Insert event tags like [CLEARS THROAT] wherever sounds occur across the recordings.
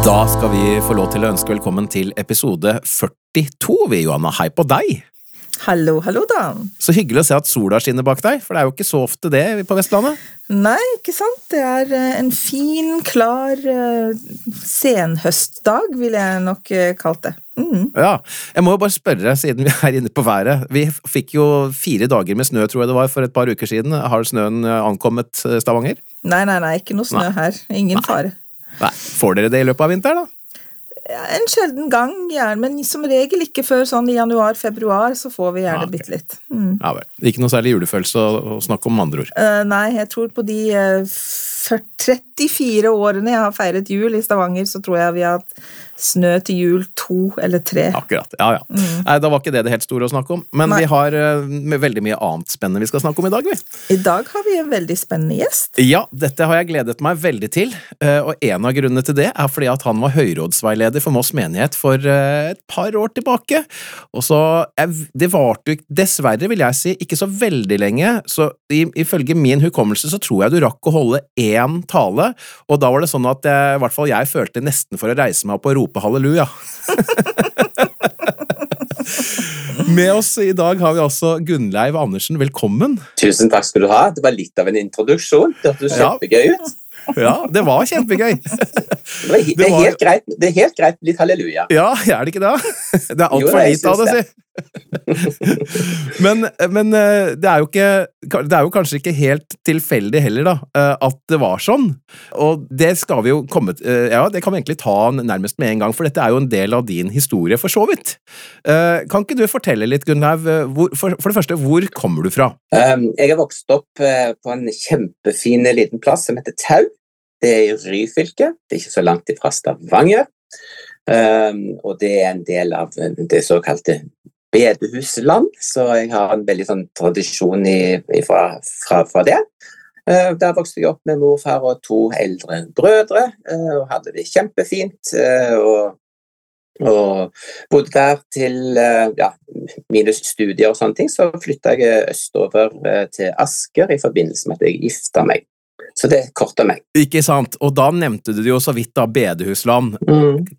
Da skal vi få lov til å ønske velkommen til episode 42, vi, Johanna. Hei på deg! Hallo, hallo, Dan. Så hyggelig å se at sola skinner bak deg, for det er jo ikke så ofte det på Vestlandet. Nei, ikke sant. Det er eh, en fin, klar eh, senhøstdag, ville jeg nok eh, kalt det. Mm. Ja, Jeg må jo bare spørre, siden vi er inne på været. Vi fikk jo fire dager med snø, tror jeg det var, for et par uker siden. Har snøen ankommet Stavanger? Nei, nei, nei, ikke noe snø Nei. her. Ingen fare. Nei. Får dere det i løpet av vinteren, da? En sjelden gang, gjerne, men som regel ikke før sånn i januar-februar, så får vi gjerne Ja, okay. bitte litt. Mm. Ja vel. Ikke noe særlig julefølelse å, å snakke om, med andre ord. Uh, nei, jeg tror på de uh, 40 34 årene jeg har feiret jul i Stavanger, så tror jeg vi har hatt snø til jul to eller tre. Akkurat. Ja, ja. Nei, Da var ikke det det helt store å snakke om. Men Mm. Nei. vi har uh, veldig mye annet spennende vi skal snakke om i dag, vi. I dag har vi en veldig spennende gjest. Ja, dette har jeg gledet meg veldig til, Uh, og en av grunnene til det er fordi at han var høyrådsveileder for Moss menighet for uh, et par år tilbake. Og så, jeg- Det varte jo dessverre, vil jeg si, ikke så veldig lenge, så i- ifølge min hukommelse så tror jeg du rakk å holde én tale, og da var det sånn at jeg, i hvert fall jeg følte nesten for å reise meg opp og rope halleluja. [LAUGHS] Med oss i dag har vi altså Gunnleiv Andersen, velkommen. Tusen takk skal du ha. Det var litt av en introduksjon. Det hørtes kjempegøy ut. Ja, det var kjempegøy. [LAUGHS] Det, var, det, er helt greit, det er helt greit med litt halleluja. Ja, er det ikke det? [LAUGHS] Det er altfor lite av det, si. [LAUGHS] Men, men eh, det, er ikke, det er jo kanskje ikke helt tilfeldig heller, da, eh, at det var sånn. Og det skal vi jo komme eh, Ja, det kan vi egentlig ta nærmest med en gang, for dette er jo en del av din historie, for så vidt. Kan ikke du fortelle litt, Gunnlaug, for, for det første, hvor kommer du fra? Um, jeg har vokst opp på en kjempefin liten plass som heter Tau. Det er i Ryfylke. Det er ikke så langt ifra Stavanger. Um, og det er en del av det såkalte bedehusland, så jeg har en veldig sånn tradisjon i, ifra, fra, fra det. Uh, Der vokste jeg opp med mor, far og to eldre brødre, uh, og hadde det kjempefint. Uh, Og, og bodde der til ja, mine studier og sånne ting. Så flytta jeg østover til Asker i forbindelse med at jeg gifta meg. Så det kort om meg. Ikke sant? Og da nevnte du jo så vidt, da, bedehusland.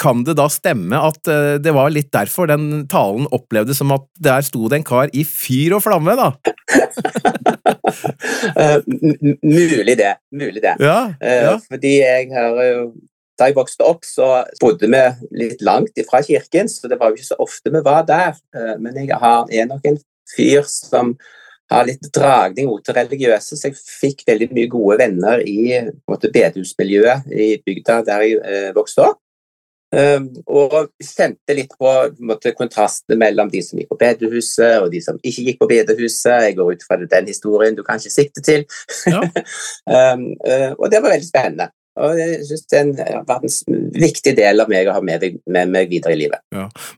Kan det da stemme at eh, det var litt derfor den talen opplevdes som at der sto det en kar i fyr og flamme, da? [LAUGHS] Eh, mulig det. Mulig det. Ja, Eh, ja. Fordi jeg har jo Da jeg vokste opp, så bodde vi litt langt ifra kirken, så det var jo ikke så ofte vi var der. Men jeg har, er nok en fyr som har litt dragning mot det religiøse, så jeg fikk veldig mye gode venner i bedehusmiljøet i bygda der jeg eh, vokste opp. Um, og kjente litt på, på kontrasten mellom de som gikk på bedehuset og de som ikke gikk på bedehuset. Jeg går ut fra den historien du kanskje sikter til. Ja. um, [LAUGHS] uh, og det var veldig spennende. Og jeg synes det er en verdens viktig del av meg å ha med, meg- videre i livet.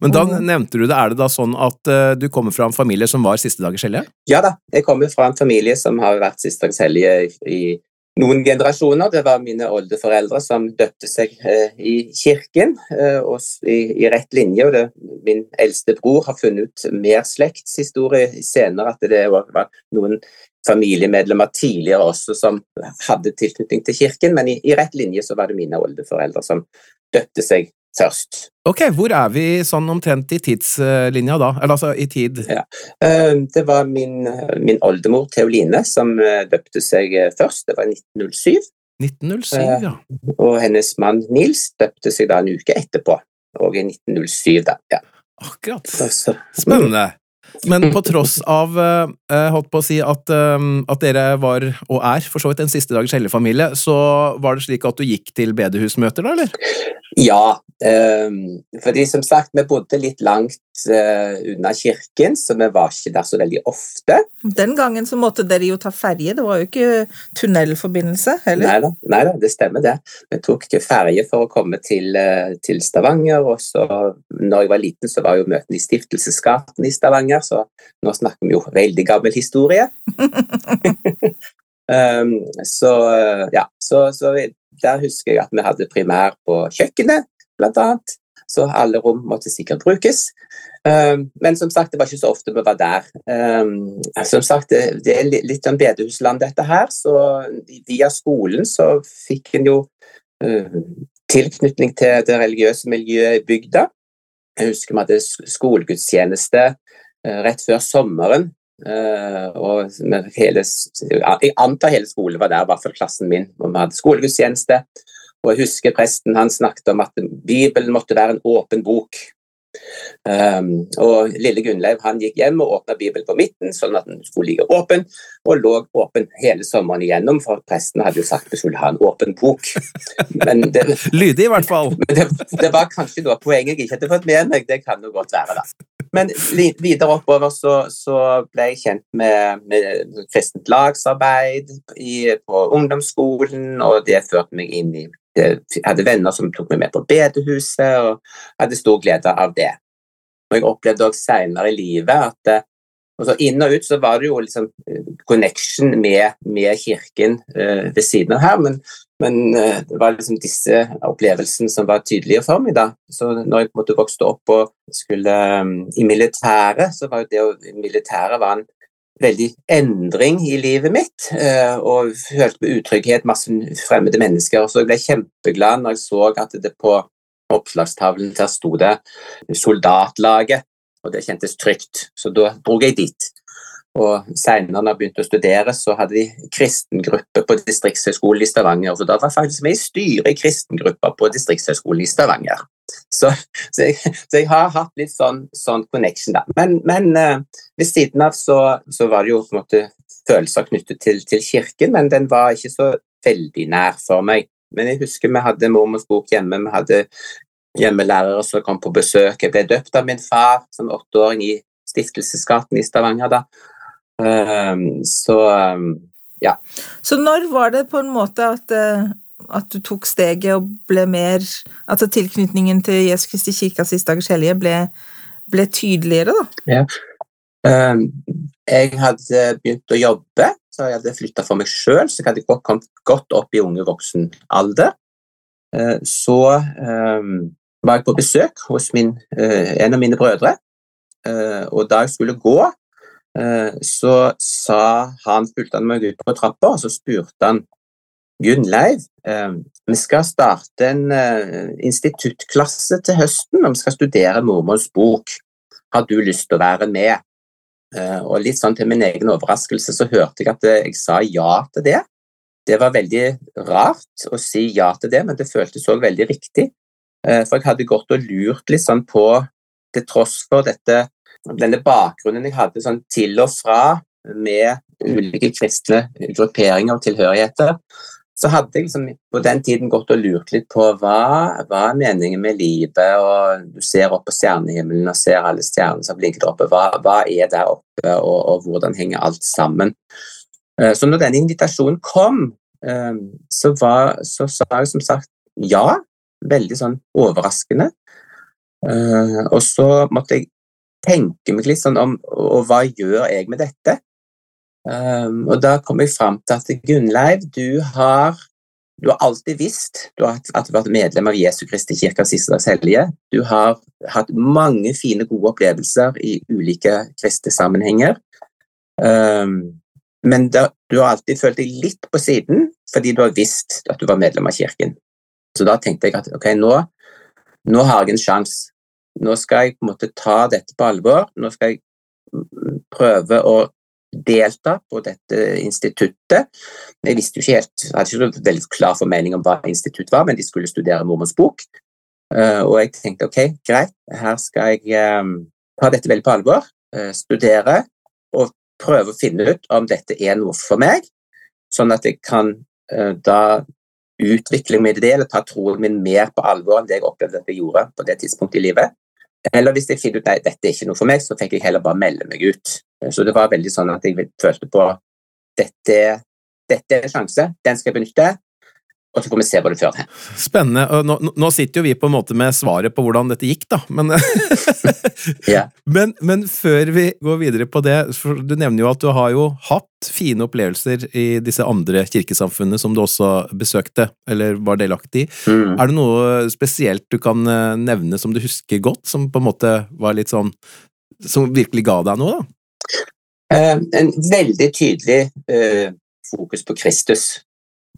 Men da Mhm. nevnte du det. Er det da sånn at uh, du kommer fra en familie som var siste dagers hellige? Ja da, jeg kommer fra en familie som har vært sistdags hellige i, i noen generasjoner. Det var mine oldeforeldre som døpte seg uh, i kirken uh, og i, i rett linje. og det, Min eldste bror har funnet ut mer slektshistorie senere, at det var, var noen familiemedlemmer tidligere også som hadde tilknytning til kirken, men i, i rett linje så var det mine oldeforeldre som døpte seg først. Ok, hvor er vi sånn omtrent i tidslinja da? Eller altså i tid? Ja. Eh, Det var min, min oldemor Theoline som eh, døpte seg eh, først, det var i 1907. 1907, Eh, ja. Og hennes mann Nils døpte seg da en uke etterpå. og i 1907, da. Ja. Akkurat. Spennende. Men på tross av eh, holdt på å si at, eh, at dere var, og er, for så vidt en siste dagers hellige-familie, så var det slik at du gikk til bedehusmøter, da, eller? Ja, um, fordi som sagt, vi bodde litt langt unna kirken, så vi var ikke der så veldig ofte. Den gangen så måtte dere jo ta ferje, det var jo ikke tunnelforbindelse heller? Nei da, det stemmer det. Vi tok ikke ferje for å komme til, til, Stavanger, og så når jeg var liten så var jo møtene i Stiftelsesgaten i Stavanger, så nå snakker vi jo veldig gammel historie. um, [LAUGHS] så ja, så, så der husker jeg at vi hadde primær på kjøkkenet, blant annet. Så alle rom måtte sikkert brukes. Um, men som sagt, det var ikke så ofte vi var der. Um, som sagt, det er litt om bedehusland, dette her. Så via skolen så fikk en jo uh, tilknytning til det religiøse miljøet i bygda. Jeg husker vi hadde skolegudstjeneste rett før sommeren. Uh, og hele, jeg antar hele skolen var der, i hvert fall klassen min. og Vi hadde skolegudstjeneste. Og jeg husker presten han snakket om at Bibelen måtte være en åpen bok. Um, og Lille Gunnleiv han gikk hjem og åpna Bibelen på midten, sånn at den skulle ligge åpen, og lå åpen hele sommeren igjennom, for presten hadde jo sagt vi skulle ha en åpen bok. Det, [LAUGHS] Lydig, i hvert fall. Det, det, var kanskje da poenget jeg ikke hadde fått med meg, det kan jo godt være, da. Men videre oppover så, så ble jeg kjent med, med kristent lagsarbeid i, på ungdomsskolen, og det førte meg inn i jeg hadde venner som tok meg med på bedehuset, og hadde stor glede av det. Og jeg opplevde også senere i livet at eh, altså inn og ut så var det jo liksom eh, connection med, med kirken uh, ved siden av her, men, men uh, det var liksom disse opplevelsene som var tydelige for meg. da. Så når jeg på en måte vokste opp og skulle um, i militæret, så var jo det å militæret var en veldig endring i livet mitt, eh, og følte på utrygghet, masse fremmede mennesker. Og Så ble jeg kjempeglad når jeg så at det på oppslagstavlen der sto det 'Soldatlaget', og det kjentes trygt. Så da dro jeg dit. Og Senere, da jeg begynte å studere, så hadde de kristengruppe på Distriktshøgskolen i Stavanger. Så da var faktisk med i styret i kristengruppa på Distriktshøgskolen i Stavanger. Så, så, jeg, så, jeg, har hatt litt sånn, sånn connection, da. Men, men uh, ved siden av så, så, var det jo på en måte følelser knyttet til, til, kirken, men den var ikke så veldig nær for meg. Men jeg husker vi hadde mormors bok hjemme, vi hadde hjemmelærere som kom på besøk. Jeg ble døpt av min far som åtteåring i Stiftelsesgaten i Stavanger da. Ehm, så ehm, ja. Så når var det på en måte at, eh, at du tok steget og ble mer Altså tilknytningen til Jesu Kristi kirke siste dagers hellige ble, ble, tydeligere, da? Ja. Ehm, jeg hadde begynt å jobbe, så jeg hadde flytta for meg sjøl, så jeg hadde kommet godt opp i unge voksen alder. Så var jeg på besøk hos min, eh, en av mine brødre, og da jeg skulle gå, Eh, så sa han, fulgte han meg ut på trappa, og så spurte han Gunnleiv, eh, vi skal starte en eh, instituttklasse til høsten, og vi skal studere mormors bok. Har du lyst til å være med? Og litt sånn til min egen overraskelse så hørte jeg at jeg sa ja til det. Det var veldig rart å si ja til det, men det føltes òg veldig riktig. For jeg hadde gått og lurt litt sånn på, til tross for dette denne bakgrunnen jeg hadde sånn til og fra med ulike kristne grupperinger og tilhørigheter, så hadde jeg liksom på den tiden gått og lurt litt på hva, hva er meningen med livet, og du ser opp på stjernehimmelen og ser alle stjernene som ligger der oppe, hva, hva er der oppe, og, og, hvordan henger alt sammen? Eh, så når denne invitasjonen kom, eh, så, var, så sa jeg som sagt ja, veldig sånn overraskende. Uh, og så måtte jeg tenke meg litt sånn om og hva gjør jeg med dette? Um, og da kom jeg fram til at Gunnleiv, du har, du har alltid visst du har, at du har vært medlem av Jesu Kristi kirkens siste dags hellige. Du har hatt mange fine, gode opplevelser i ulike kristesammenhenger. Um, men da, du har alltid følt deg litt på siden fordi du har visst at du var medlem av kirken. Så da tenkte jeg at ok, nå, nå har jeg en sjanse nå skal jeg på en måte ta dette på alvor. Nå skal jeg prøve å delta på dette instituttet. Jeg visste jo ikke helt, jeg hadde ikke veldig klar formening om hva institutt var, men de skulle studere mormors bok. Eh, og jeg tenkte ok, greit, her skal jeg eh, ta dette veldig på alvor. eh, studere og prøve å finne ut om dette er noe for meg, sånn at jeg kan da utvikle med det, eller ta troen min mer på alvor enn det jeg opplevde at jeg gjorde på det tidspunktet i livet. Eller hvis jeg finner ut nei, dette er ikke noe for meg, så fikk jeg heller bare melde meg ut. Så det var veldig sånn at jeg følte på dette, dette er en sjanse, den skal jeg benytte, og så får vi se hva det fører til. Spennende. Nå, nå sitter jo vi på en måte med svaret på hvordan dette gikk, da. Men, [LAUGHS] yeah. men, men før vi går videre på det, for du nevner jo at du har jo hatt fine opplevelser i disse andre kirkesamfunnene som du også besøkte, eller var delaktig i. Mm. Er det noe spesielt du kan eh, nevne som du husker godt, som på en måte var litt sånn Som virkelig ga deg noe, da? Uh, en veldig tydelig uh, fokus på Kristus.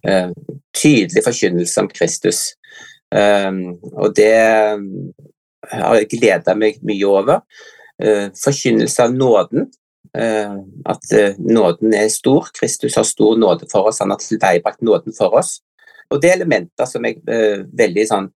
Eh, tydelig forkynnelse om Kristus. Eh, og det eh, har jeg gleda meg mye over. Forkynnelse av nåden. At nåden er stor. Kristus har stor nåde for oss. Han har tilveiebrakt nåden for oss. Og det er elementer som jeg veldig sånn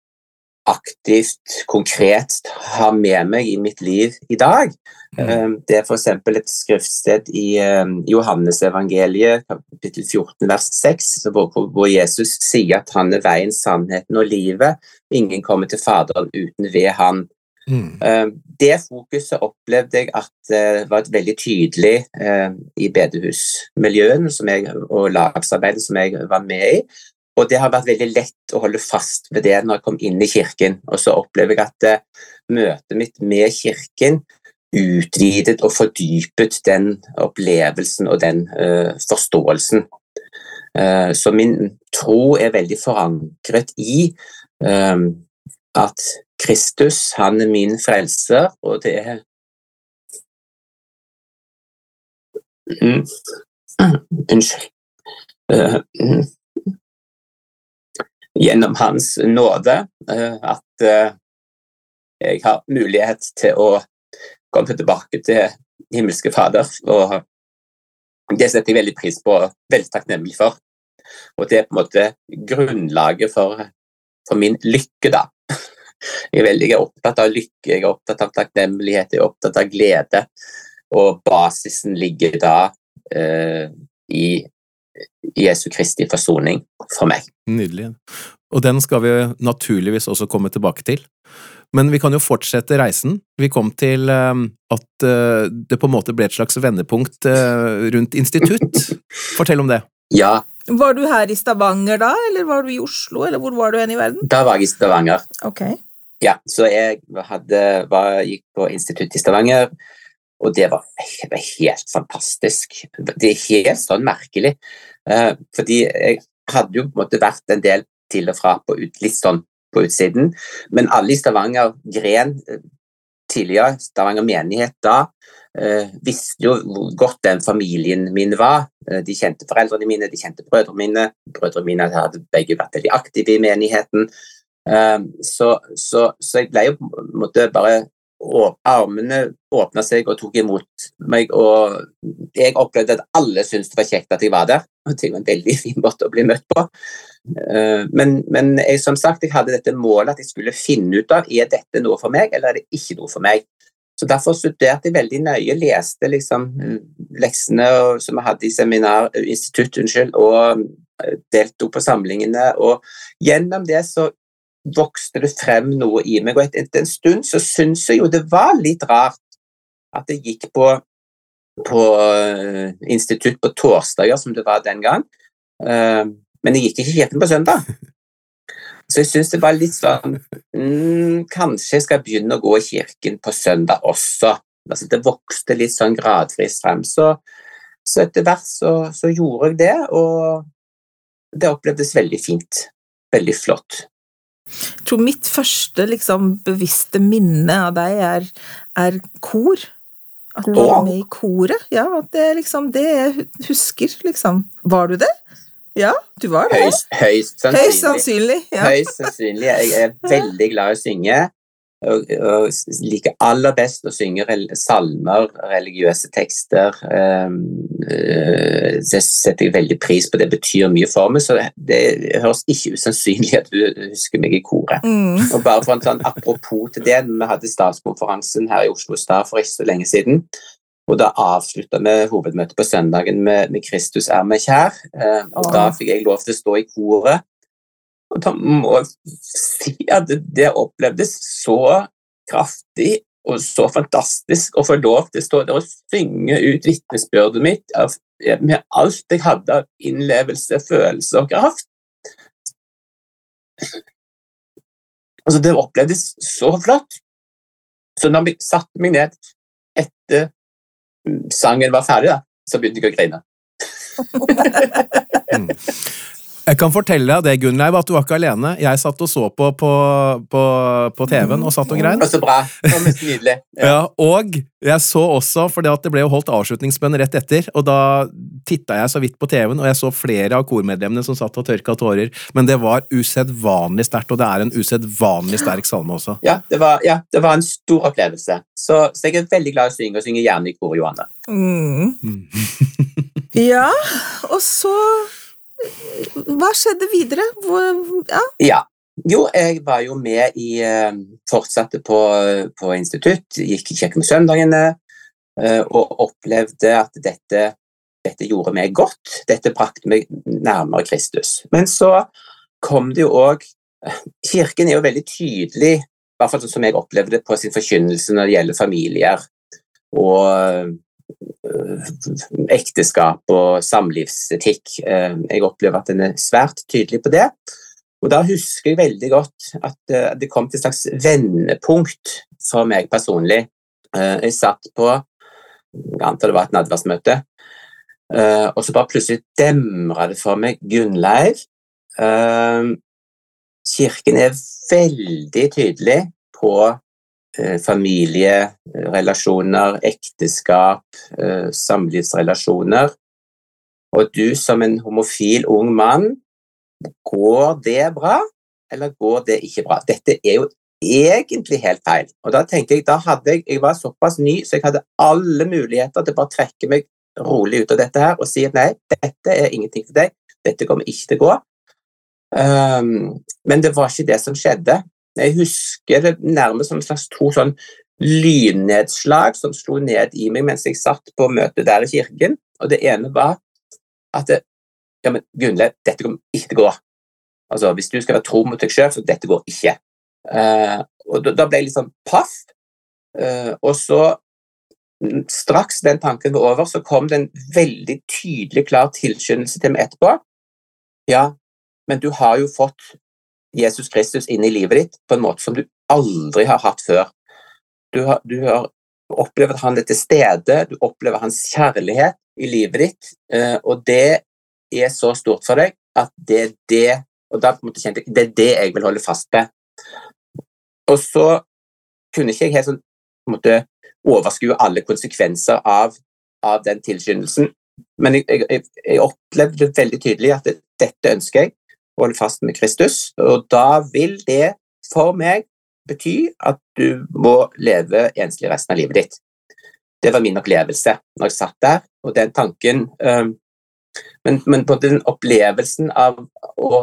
aktivt, konkret har med meg i mitt liv i dag. Mm. Det er f.eks. et skriftsted i um, Johannesevangeliet, kapittel 14, vers 6, hvor, Jesus sier at han er veien, sannheten og livet. Ingen kommer til Faderen uten ved han. Mm. Um, Det fokuset opplevde jeg at uh, var veldig tydelig i bedehusmiljøene og lagsarbeidet som jeg var med i. Og det har vært veldig lett å holde fast ved det når jeg kom inn i kirken. Og så opplever jeg at uh, møtet mitt med kirken utvidet og fordypet den opplevelsen og den uh, forståelsen. Uh, så min tro er veldig forankret i um, at Kristus, han er min frelser, og det er Mm. Unnskyld. Uh, mm. Gjennom hans nåde uh, at uh, jeg har mulighet til å komme tilbake til himmelske Fader. Og det setter jeg veldig pris på og veldig takknemlig for. Og det er på en måte grunnlaget for, for min lykke, da. Jeg er veldig opptatt av lykke, jeg er opptatt av takknemlighet, jeg er opptatt av glede. Og basisen ligger da eh, i Jesu Kristi forsoning for meg. Nydelig. Og den skal vi naturligvis også komme tilbake til. Men vi kan jo fortsette reisen. Vi kom til eh, at eh, det på en måte ble et slags vendepunkt eh, rundt institutt. [LAUGHS] Fortell om det. Ja, Var du her i Stavanger da, eller var du i Oslo, eller hvor var du hen i verden? da var jeg i Stavanger. Ok. Ja, så jeg hadde, var, gikk på institutt i Stavanger, og det var, det var helt fantastisk. Det er helt sånn merkelig, fordi jeg hadde jo på en måte vært en del til og fra på ut, litt sånn på utsiden, men alle i Stavanger gren eh, tidligere, Stavanger menighet da, eh, visste jo hvor godt den familien min var. Eh, De kjente foreldrene mine, de kjente brødrene mine. Brødrene mine hadde begge vært veldig aktive i menigheten. Så, så, så jeg ble jo på en måte bare å- Armene åpna seg og tok imot meg, og jeg opplevde at alle syntes det var kjekt at jeg var der. Og det var en veldig [LAUGHS] fin måte å bli møtt på. Uh, men men jeg, som sagt, jeg hadde dette målet at jeg skulle finne ut av er dette noe for meg, eller er det ikke noe for meg. Så Derfor studerte jeg veldig nøye, leste liksom eh, leksene som jeg hadde i seminar, eh, institutt, unnskyld, og eh, deltok på samlingene. Og gjennom det så vokste det frem noe i meg, og et- etter en stund så syns jeg jo det var litt rart at jeg gikk på, på eh, institutt på torsdager, som det var den gang. Eh, men jeg gikk ikke kirken på søndag. Så jeg syns det var litt sånn mm, Kanskje jeg skal begynne å gå i kirken på søndag også. Altså, det vokste litt sånn gradvis frem. Så, så etter hvert så, så gjorde jeg det, og det opplevdes veldig fint. Veldig flott. Jeg tror mitt første liksom, bevisste minne av deg er, er kor. At du var med i koret. Ja, det er liksom det jeg husker, liksom. Var du det? Ja, du var det. Høyst, høyst sannsynlig. Høyst sannsynlig. Ja. Høyst sannsynlig. Jeg er veldig glad i å synge. Liker aller best å synge salmer, religiøse tekster. Um, uh, det setter jeg veldig pris på, det betyr mye for meg. Så det, det høres ikke usannsynlig at du husker meg i koret. Mm. Og bare for en sånn Apropos til det, vi hadde statskonferansen her i Oslo Stad for ikke så lenge siden. Og da avslutta vi hovedmøtet på søndagen med, med 'Kristus er meg kjær'. Eh, og da fikk jeg lov til å stå i koret. Og da må jeg si at det, opplevdes så kraftig og så fantastisk å få lov til å stå der og synge ut vitnesbyrdet mitt av, med alt jeg hadde av innlevelse, følelse og kraft. Altså, det opplevdes så flott. Så når jeg satte meg ned etter sangen var ferdig, da, så begynte jeg å grine. [LAUGHS] [LAUGHS] Jeg kan fortelle deg det, Gunnleiv, at du var ikke alene. Jeg satt og så på på, på, på TV-en og satt og grein. Så bra. Mest nydelig. [LAUGHS] Ja, og jeg så også, for det ble jo holdt avslutningsbønn rett etter, og da titta jeg så vidt på TV-en, og jeg så flere av kormedlemmene som satt og tørka tårer, men det var usedvanlig sterkt, og det er en usedvanlig sterk salme også. Ja, det var, ja, det var en stor opplevelse. Så, så jeg er veldig glad i å synge, og synger gjerne i kor, Johanne. Mm. [LAUGHS] Ja, og så Hva skjedde videre? Hvor, ja. Ja. Jo, jeg var jo med i eh, Fortsatte på, på institutt, gikk i kirke med søndagene eh, og opplevde at dette, dette gjorde meg godt. Dette brakte meg nærmere Kristus. Men så kom det jo òg Kirken er jo veldig tydelig, i hvert fall sånn som jeg opplevde det på sin forkynnelse når det gjelder familier og ekteskap og samlivsetikk. Eh, Jeg opplever at den er svært tydelig på det. Og da husker jeg veldig godt at eh, det kom til et slags vendepunkt for meg personlig. Eh, Jeg satt på jeg antar det var et nadværsmøte, eh, og så bare plutselig demra det for meg Gunnleiv. eh, Kirken er veldig tydelig på eh, familierelasjoner, ekteskap, eh, samlivsrelasjoner. Og du som en homofil ung mann, går det bra, eller går det ikke bra? Dette er jo egentlig helt feil. Og da tenker jeg, da hadde jeg, jeg var såpass ny, så jeg hadde alle muligheter til å bare trekke meg rolig ut av dette her og si at nei, dette er ingenting for deg, dette kommer ikke til å gå. Um, men det var ikke det som skjedde. Jeg husker det nærmest som en slags to sånn lynnedslag som slo ned i meg mens jeg satt på møte der i kirken. Og det ene var at det, ja, men Gunle, dette kommer ikke til å gå. Altså, Hvis du skal være tro mot deg sjøl, så dette går ikke. Uh, og da, da ble jeg litt sånn paff. Uh, og så, mm, straks den tanken var over, så kom det en veldig tydelig, klar tilskyndelse til meg etterpå. Ja, men du har jo fått Jesus Kristus inn i livet ditt på en måte som du aldri har hatt før. Du har, du har opplevd at han er til stede, du opplever hans kjærlighet i livet ditt, eh, og det er så stort for deg at det er det Og da på en måte kjente jeg det er det jeg vil holde fast ved. Og så kunne ikke jeg helt sånn på en måte overskue alle konsekvenser av, av den tilskyndelsen, men jeg, jeg, jeg opplevde veldig tydelig at det, dette ønsker jeg, holde fast med Kristus, og da vil det for meg bety at du må leve enslig resten av livet ditt. Det var min opplevelse når jeg satt der, og den tanken um, men, men på den opplevelsen av å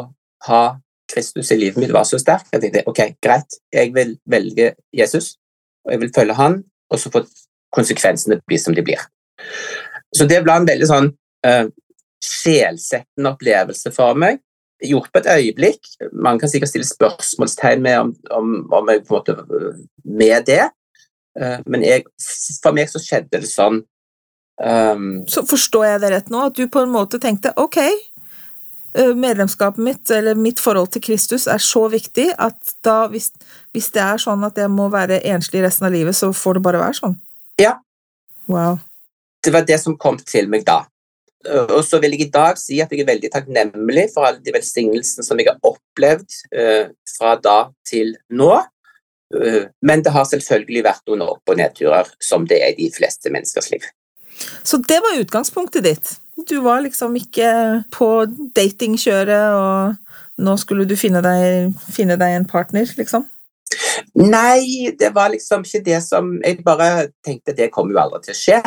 ha Kristus i livet mitt var så sterk jeg tenkte ok, greit, jeg vil velge Jesus, og jeg vil følge han, og så får konsekvensene bli som de blir. Så det ble en veldig sånn uh, sjelsettende opplevelse for meg. Gjort på et øyeblikk. Man kan sikkert stille spørsmålstegn med, om, om, om jeg måte med det, uh, men jeg, for meg så skjedde det sånn um, Så forstår jeg det rett nå, at du på en måte tenkte ok, eh, medlemskapet mitt, eller mitt forhold til Kristus, er så viktig at da, hvis, hvis det er sånn at jeg må være enslig resten av livet, så får det bare være sånn? Ja. Wow. Det var det som kom til meg da. Og så vil jeg i dag si at jeg er veldig takknemlig for alle de velsignelsene som jeg har opplevd uh, fra da til nå. Uh, men det har selvfølgelig vært noen opp- og nedturer, som det er i de fleste menneskers liv. Så det var utgangspunktet ditt. Du var liksom ikke på datingkjøret, og nå skulle du finne deg, finne deg en partner, liksom? Nei, det var liksom ikke det som Jeg bare tenkte det kommer jo aldri til å skje.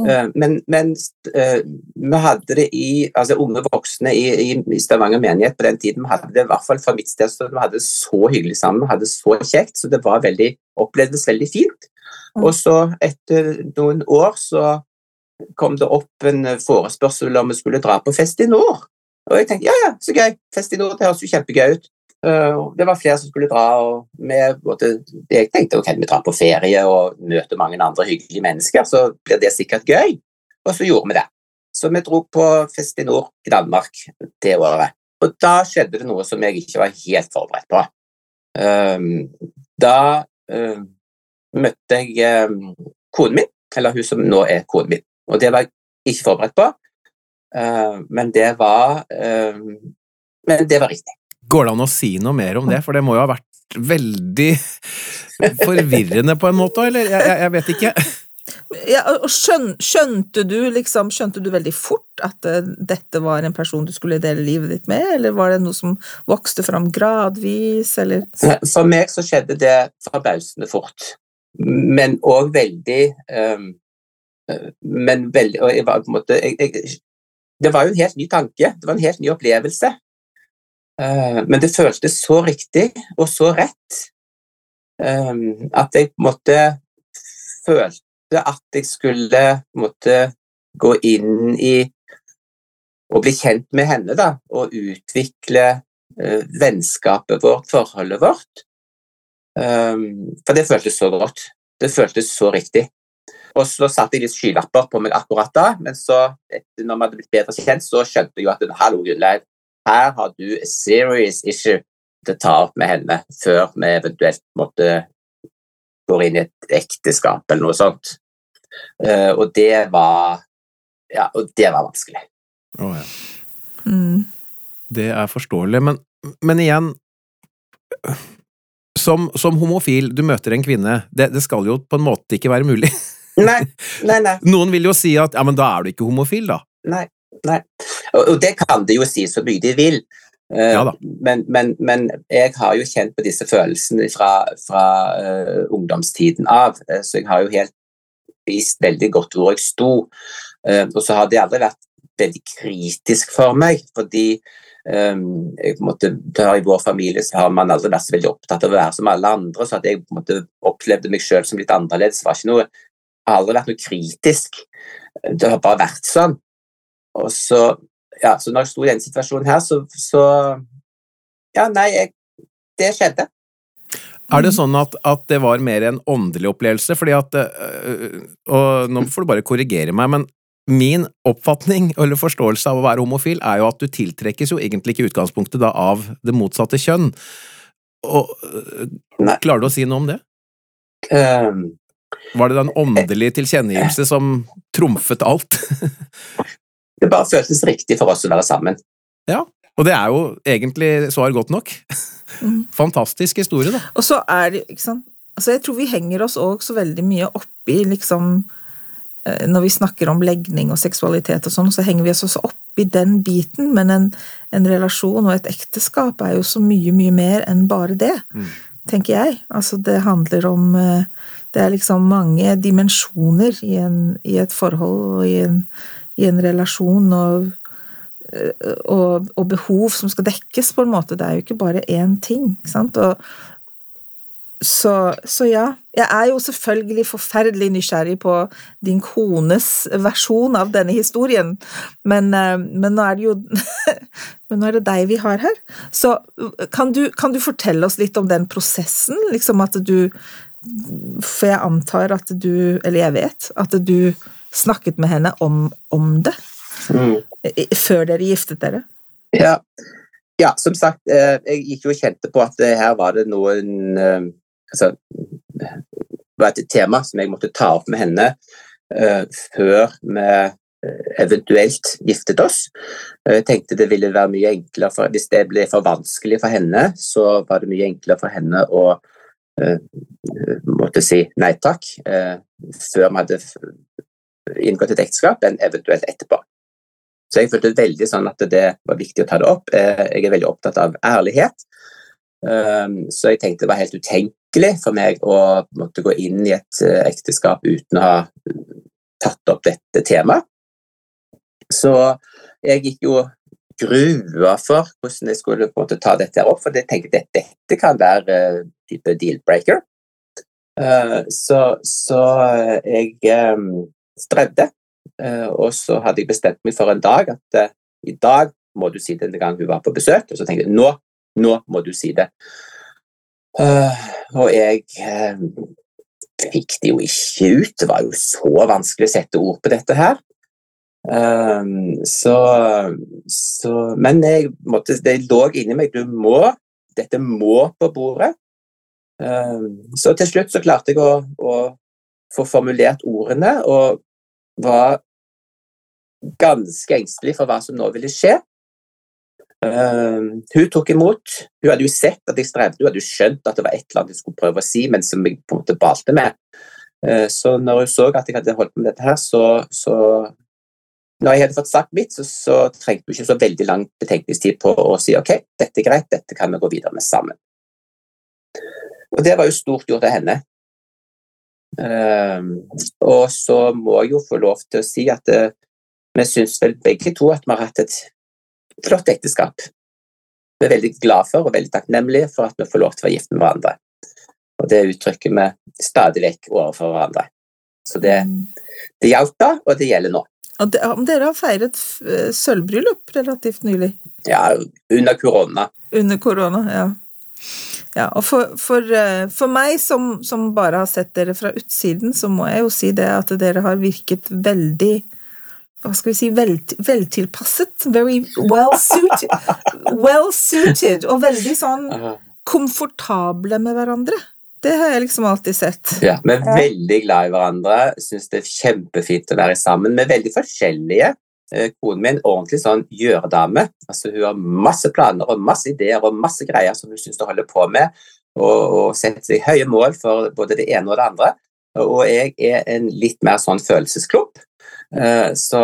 Mm. Eh, men, men eh, vi hadde det i altså unge voksne i, i, i Stavanger menighet på den tiden. Vi hadde det i hvert fall fra mitt sted, så vi hadde det så hyggelig sammen. Vi hadde det så kjekt, så det var veldig, opplevdes veldig fint. Mm. Og så, etter noen år, så kom det opp en forespørsel om vi skulle dra på Fest i Nord. Og jeg tenkte ja, ja, så gøy. Fest i Nord, det høres jo kjempegøy ut. Uh, det var flere som skulle dra, og vi, jeg tenkte ok, vi drar på ferie og møter mange andre hyggelige mennesker, så blir det sikkert gøy. Og så gjorde vi det. Så vi dro på Fest i Danmark det året. Og da skjedde det noe som jeg ikke var helt forberedt på. Um, da um, møtte jeg um, konen min, eller hun som nå er konen min. Og det var jeg ikke forberedt på, men det var Men det var riktig. Går det an å si noe mer om det, for det må jo ha vært veldig forvirrende på en måte, eller? Jeg, jeg, jeg vet ikke. Ja, og skjøn, skjønte du liksom, skjønte du veldig fort at uh, dette var en person du skulle dele livet ditt med, eller var det noe som vokste fram gradvis, eller? For meg så skjedde det forbausende fort, men òg veldig um, Men veldig Og jeg var på en måte jeg, jeg, Det var jo en helt ny tanke, det var en helt ny opplevelse. Uh, men det føltes så riktig og så rett um, at jeg på en måte følte at jeg skulle måte gå inn i og bli kjent med henne da, og utvikle uh, vennskapet vårt, forholdet vårt. Um, for det føltes så godt. Det føltes så riktig. Og så satte jeg litt skylapper på meg akkurat da, men så, etter, når vi hadde blitt bedre kjent, så skjønte jeg jo at hallo, Gunnleif, her har du a serious issue til å ta opp med henne før vi eventuelt måtte gå inn i et ekteskap eller noe sånt. Uh, og det var Ja, og det var vanskelig. Å, ja. Mm. Det er forståelig, men, men igjen som, som homofil, du møter en kvinne, det, det skal jo på en måte ikke være mulig. Nei, nei, nei. [LAUGHS] Noen vil jo si at ja, men da er du ikke homofil, da. Nei. nei. Og, det kan de jo si så mye de vil. Eh, Ja men, men, men jeg har jo kjent på disse følelsene fra, fra uh, ungdomstiden av, eh, så jeg har jo helt vist veldig godt hvor jeg sto. Uh, og så har det aldri vært veldig kritisk for meg, fordi um, jeg, på en måte, I vår familie så har man aldri vært så veldig opptatt av å være som alle andre, så at jeg på en måte opplevde meg selv som litt annerledes, var ikke noe, har aldri vært noe kritisk. Det har bare vært sånn. Og så, ja, så når jeg sto i denne situasjonen her, så, så Ja, nei, jeg, det skjedde. Er det sånn at, at det var mer en åndelig opplevelse? Fordi at øh, Og nå får du bare korrigere meg, men min oppfatning eller forståelse av å være homofil er jo at du tiltrekkes jo egentlig ikke i utgangspunktet da av det motsatte kjønn. Og øh, Nei. Klarer du å si noe om det? Um, Var det den åndelige tilkjennegivelse som trumfet alt? [LAUGHS] det bare føltes riktig for oss å være sammen. Ja, Og det er jo egentlig svar godt nok. Mm. [LAUGHS] Fantastisk historie, da. Og så er det, ikke sant Altså, jeg tror vi henger oss òg så veldig mye oppi, liksom eh, Når vi snakker om legning og seksualitet og sånn, så henger vi oss også oppi den biten, men en, en relasjon og et ekteskap er jo så mye, mye mer enn bare det, Mm. tenker jeg. Altså, det handler om eh, Det er liksom mange dimensjoner i, en, i et forhold og i en, i en relasjon, og eh, og, og behov som skal dekkes, på en måte. Det er jo ikke bare én ting. sant? Og, så, så ja. Jeg er jo selvfølgelig forferdelig nysgjerrig på din kones versjon av denne historien, men, eh, men nå er det jo [LAUGHS] Men nå er det deg vi har her. Så kan du, kan du fortelle oss litt om den prosessen? Liksom at du For jeg antar at du Eller jeg vet at du snakket med henne om, om det Mm. før dere giftet dere. Ja. ja, som sagt, eh, jeg gikk jo og kjente på at eh, her var det noen eh, Altså, det var et tema som jeg måtte ta opp med henne før vi eventuelt giftet oss. Jeg tenkte det ville være mye enklere for, Hvis det ble for vanskelig for henne, så var det mye enklere for henne å måtte si nei takk før vi hadde inngått et ekteskap, enn eventuelt etterpå. Så jeg følte veldig sånn at det var viktig å ta det opp. Eh, Jeg er veldig opptatt av ærlighet. Um, Så jeg tenkte det var helt utenkelig for meg å måtte gå inn i et eh, ekteskap uten å ha tatt opp dette temaet. Så jeg gikk jo grua for hvordan jeg skulle på en måte ta dette her opp, for jeg tenkte at dette kan være uh, type deal-breaker. Så, så jeg um, strevde, uh, og så hadde jeg bestemt meg for en dag at i dag må du si det en gang hun var på besøk, og så tenkte jeg nå, nå må du si det. og jeg fikk det jo ikke ut, det var jo så vanskelig å sette ord på dette her. Um, så, så, Men jeg måtte, det lå inni meg du må, Dette må på bordet. Um, så til slutt så klarte jeg å, å, få formulert ordene, og var ganske engstelig for hva som nå ville skje. Uh, hun tok imot. Hun hadde jo sett at jeg strevde, hun hadde jo skjønt at det var et eller annet jeg skulle prøve å si, men som jeg på en måte balte med. Uh, så når hun så at jeg hadde holdt på med dette her, så, så når jeg hadde fått sagt mitt, så, så trengte hun ikke så veldig lang betenkningstid på å si ok, dette er greit, dette kan vi gå videre med sammen. Og det var jo stort gjort av henne. Um, og så må jeg jo få lov til å si at uh, vi syns vel begge to at vi har hatt et flott ekteskap. Vi er veldig glad for og veldig takknemlige for at vi får lov til å være gift med hverandre. Og det uttrykker vi stadig vekk overfor hverandre. Så det, mm. det gjaldt da, og det gjelder nå. Og dere har feiret eh, sølvbryllup relativt nylig? Ja, under korona. Under korona, ja. Ja og for, for, eh, for meg som, som, bare har sett dere fra utsiden, så må jeg jo si det at dere har virket veldig hva skal vi si, vel, veltilpasset. Very well suited. Well suited, og veldig sånn komfortable med hverandre. Det har jeg liksom alltid sett. Ja, Vi er veldig glad i hverandre, syns det er kjempefint å være sammen. Vi er veldig forskjellige. Eh, konen min ordentlig sånn gjøredame. Altså, hun har masse planer og masse ideer og masse greier som hun syns hun holder på med, og, og setter seg høye mål for både det ene og det andre. Og jeg er en litt mer sånn følelsesklump. Eh, så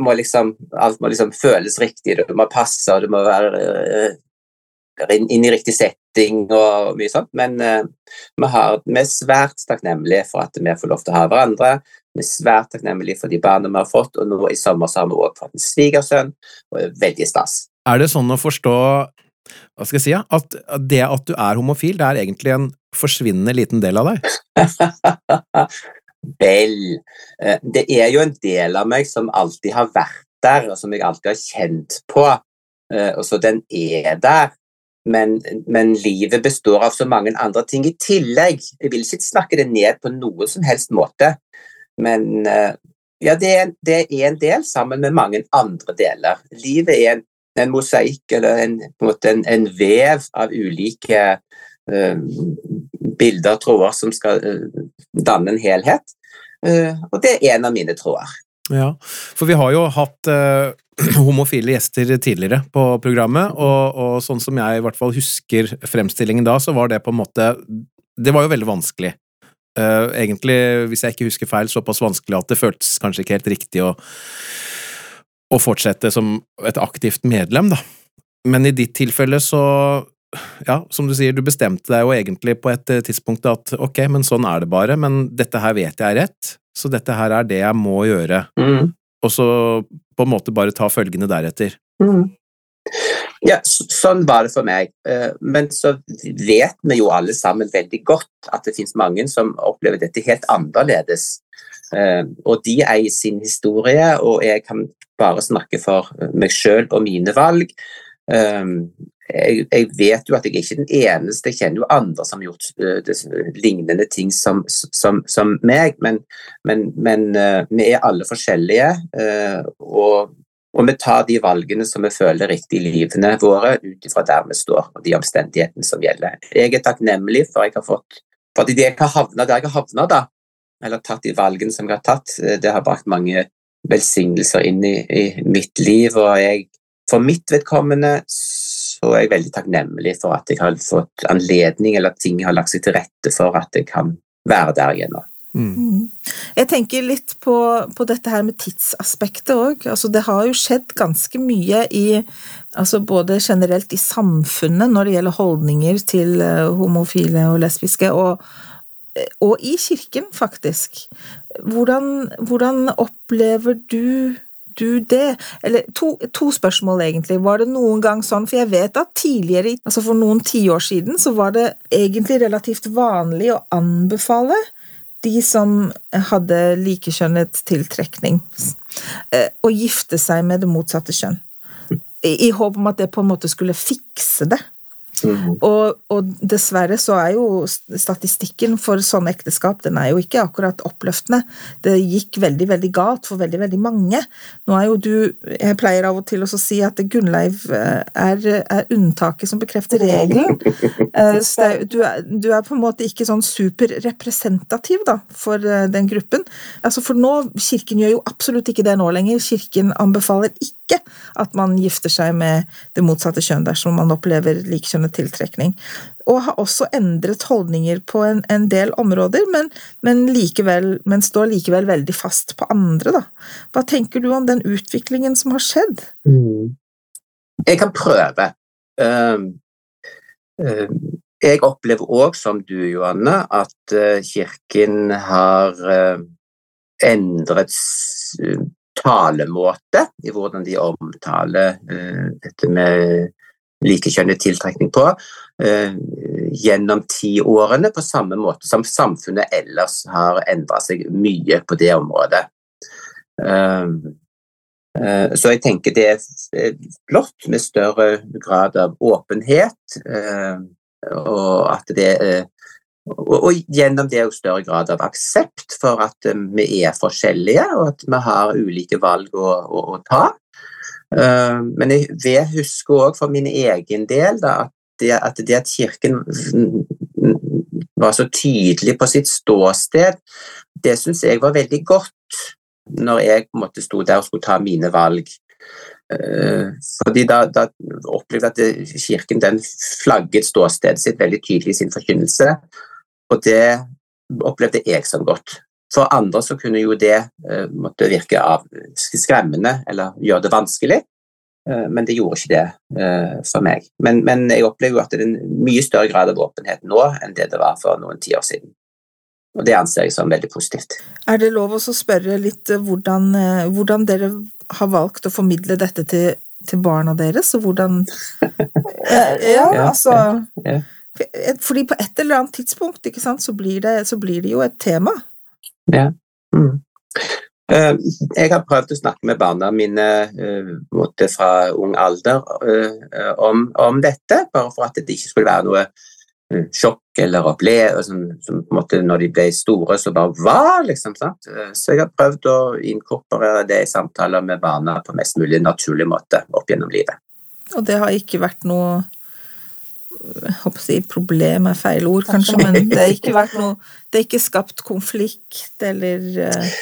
må liksom, alt må liksom føles riktig, det må passe, og det må være eh, inn, i riktig setting og mye sånt. Men vi, har, vi, er svært takknemlige for at vi får lov til å ha hverandre. Vi er svært takknemlige for de barna vi har fått, og nå i sommer så har vi også fått en svigersønn. og er Veldig stas. Er det sånn å forstå hva skal jeg si, at det at du er homofil, det er egentlig en forsvinnende liten del av deg? [LAUGHS] Vel, eh, det er jo en del av meg som alltid har vært der, og som jeg alltid har kjent på. Eh, og så den er der men, men, livet består av så mange andre ting i tillegg. Jeg vil ikke snakke det ned på noen som helst måte, men eh, ja, det er, det er en del sammen med mange andre deler. Livet er en, en mosaikk eller en, en, en, vev av ulike uh, bilder og tråder som skal uh, danne en helhet, uh, og det er en av mine tråder. Ja, for vi har jo hatt [CLEARS THROAT] homofile gjester tidligere på programmet, og, og, sånn som jeg i hvert fall husker fremstillingen da, så var det på en måte Det var jo veldig vanskelig. Uh, egentlig, hvis jeg ikke husker feil, såpass vanskelig at det føltes kanskje ikke helt riktig å, å fortsette som et aktivt medlem, da. Men i ditt tilfelle så ja, som du sier, du bestemte deg jo egentlig på et tidspunkt at ok, men sånn er det bare, men dette her vet jeg er rett, så dette her er det jeg må gjøre. Mm. Og så på en måte bare ta følgende deretter. Mm. Ja, sånn var det for meg. Eh, men så vet vi jo alle sammen veldig godt at det finnes mange som opplever dette helt annerledes. Eh, og de eier sin historie, og jeg kan bare snakke for meg sjøl og mine valg. Eh, jeg, vet jo at jeg er ikke den eneste, jeg kjenner jo andre som har gjort lignende ting som, som, som meg, men, men, men vi er alle forskjellige. Og, og, vi tar de valgene som vi føler riktig i livene våre, ut ifra der vi står og de omstendighetene som gjelder. Jeg er takknemlig for jeg har fått for at jeg har havna der jeg har havna, da, eller tatt de valgene som jeg har tatt. Det har brakt mange velsignelser inn i, i mitt liv, og jeg, for mitt vedkommende så er jeg veldig takknemlig for at jeg har fått anledning, eller at ting har lagt seg til rette for at jeg kan være der igjen nå. Mm. Jeg tenker litt på, på, dette her med tidsaspektet òg. Altså, det har jo skjedd ganske mye i altså Både generelt i samfunnet når det gjelder holdninger til uh, homofile og lesbiske, og, og, i kirken, faktisk. Hvordan, hvordan opplever du du det? Eller to, to, spørsmål, egentlig. Var det noen gang sånn, for jeg vet at tidligere, altså for noen tiår siden, så var det egentlig relativt vanlig å anbefale de som hadde likekjønnet tiltrekning, eh, å gifte seg med det motsatte kjønn. I, I håp om at det på en måte skulle fikse det. Mm. Og, og, dessverre så er jo statistikken for sånne ekteskap den er jo ikke akkurat oppløftende. Det gikk veldig, veldig galt for veldig, veldig mange. Nå er jo du Jeg pleier av og til også å si at Gunnleiv eh, er, er unntaket som bekrefter regelen. [LAUGHS] Eh, du er, du er, på en måte ikke sånn superrepresentativ da, for eh, den gruppen. Altså For nå Kirken gjør jo absolutt ikke det nå lenger. Kirken anbefaler ikke at man gifter seg med det motsatte kjønn dersom man opplever likekjønnet tiltrekning. Og har også endret holdninger på en, en del områder, men, men, likevel, men, står likevel veldig fast på andre. Da. Hva tenker du om den utviklingen som har skjedd? Mm. Jeg kan prøve. Uh, uh, jeg opplever òg, som du, Johanne, at uh, Kirken har endret talemåte i hvordan de omtaler dette med likekjønnet tiltrekning på eh, gjennom tiårene, på samme måte som samfunnet ellers har endra seg mye på det området. Eh, eh, så jeg tenker det er flott med større grad av åpenhet, og at det og, gjennom det òg større grad av aksept for at vi er forskjellige, og at vi har ulike valg å, å, å ta. Uh, men jeg vil huske òg for min egen del da, at, det, at, det, at Kirken var så tydelig på sitt ståsted, det syns jeg var veldig godt når jeg på en måte sto der og skulle ta mine valg. Eh, fordi da, da opplevde jeg at Kirken flagget ståstedet sitt veldig tydelig i sin forkynnelse, og det opplevde jeg som godt. For andre så kunne jo det uh, måtte virke av skremmende eller gjøre det vanskelig, uh, men det gjorde ikke det uh, for meg. Men, men, jeg opplever jo at det er en mye større grad av åpenhet nå enn det det var for noen tiår siden. Og det anser jeg som veldig positivt. Er det lov å spørre litt hvordan, hvordan, dere har valgt å formidle dette til, til barna deres, og hvordan [LAUGHS] Ja, altså ja, ja. Fordi på et eller annet tidspunkt sant, så, blir det, så blir det jo et tema. Ja. Mm. Eh, jeg har prøvd å snakke med barna mine uh, fra ung alder uh, om, om, dette, bare for at det ikke skulle være noe sjokk eller opplevelse som, som, på en måte når de ble store, så bare hva, liksom. sant? Så jeg har prøvd å inkorporere det i samtaler med barna på mest mulig naturlig måte opp gjennom livet. Og det har ikke vært noe håper å si problem er feil ord, kanskje, men det har ikke vært [LAUGHS] noe Det er ikke skapt konflikt eller uh...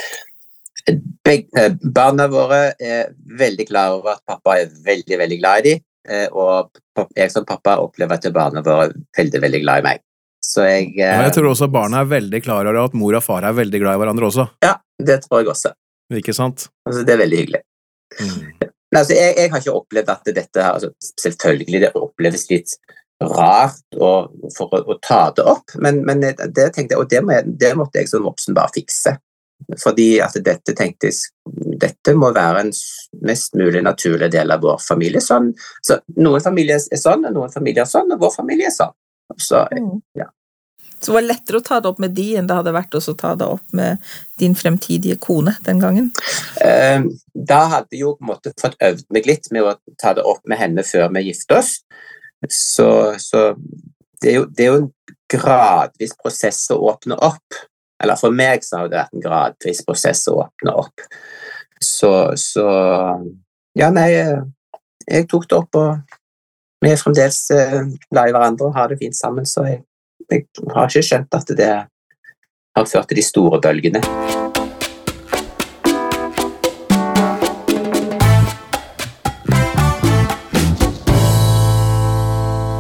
Barna våre er veldig klar over at pappa er veldig, veldig glad i dem. Eh, og jeg som pappa opplever at barna våre er veldig, veldig glad i meg. Så jeg uh... Jeg tror også barna er veldig klar over at mor og far er veldig glad i hverandre også. Ja, det tror jeg også. Ikke sant? Altså, det er veldig hyggelig. Mm. Altså, jeg, jeg, har ikke opplevd at dette her altså, Selvfølgelig, det oppleves litt rart å, for å, å, ta det opp, men, men det tenkte jeg, og det, må jeg, det, måtte jeg som voksen bare fikse. Fordi at dette tenkte jeg dette må være en mest mulig naturlig del av vår familie. Sånn, så noen familier er sånn, og noen familier er sånn, og vår familie er sånn. Så, mm. ja. Så det var lettere å ta det opp med de enn det hadde vært å ta det opp med din fremtidige kone den gangen? Eh, da hadde jeg jo på en måte fått øvd meg litt med å ta det opp med henne før vi giftet oss. Så, så det, er jo, det, er jo, en gradvis prosess å åpne opp. Eller for meg så har det vært en gradvis prosess å åpne opp. Så, så Ja, nei, jeg tok det opp, og vi er fremdeles eh, glad i hverandre og har det fint sammen, så jeg, jeg har ikke skjønt at det har ført til de store bølgene.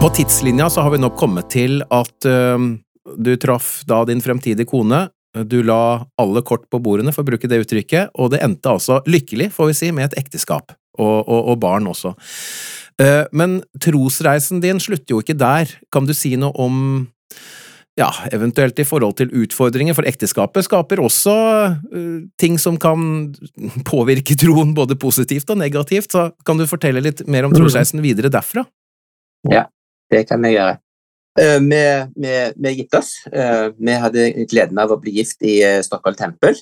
På tidslinja så har vi nå kommet til at uh, du traff da din fremtidige kone Du la alle kort på bordene, for å bruke det uttrykket, og det endte altså lykkelig, får vi si, med et ekteskap. Og, og, og barn også. Uh, men trosreisen din slutter jo ikke der. Kan du si noe om ja, eventuelt i forhold til utfordringer, for ekteskapet skaper også uh, ting som kan påvirke troen både positivt og negativt, så kan du fortelle litt mer om trosreisen videre derfra? Ja, det kan jeg gjøre. Uh, vi, vi, vi gitt oss. Uh, vi hadde gleden av å bli gift i Stockholm tempel.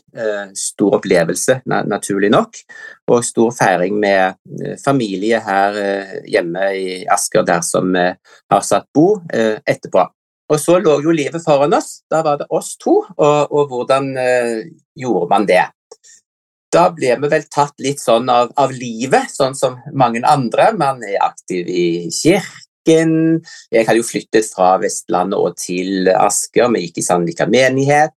Stor opplevelse, naturlig nok, og stor feiring med familie her hjemme i Asker, der som vi har satt bo etterpå. Og så lå jo livet foran oss. Da var det oss to, og, og hvordan eh, gjorde man det? Da ble vi vel tatt litt sånn av, av, livet, sånn som mange andre. Man er aktiv i kirken. Jeg hadde jo flyttet fra Vestlandet og til Asker. Vi gikk i Sandvika menighet.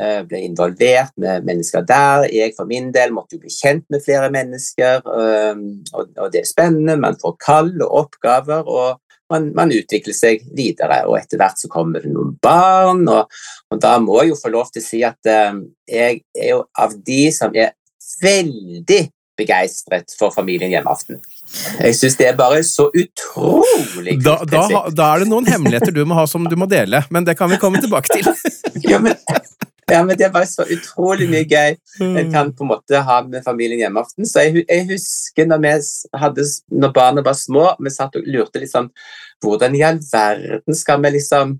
Eh, ble involvert med mennesker der. Jeg for min del måtte jo bli kjent med flere mennesker, eh, og det er spennende. Man får kall og oppgaver. og man, man, utvikler seg videre, og etter hvert så kommer det noen barn. Og, og da må jeg jo få lov til å si at uh, jeg er jo av de som er veldig begeistret for familien hjemmeaften. Jeg syns det er bare så utrolig. Da, da, da, er det noen hemmeligheter du må ha som du må dele, men det kan vi komme tilbake til. [LAUGHS] ja, men ja, men det er bare så utrolig mye gøy en mm. kan på en måte ha med familien hjemmeaften. Så jeg, jeg, husker når, vi hadde, når barna var små, vi satt og lurte liksom Hvordan i all verden skal vi liksom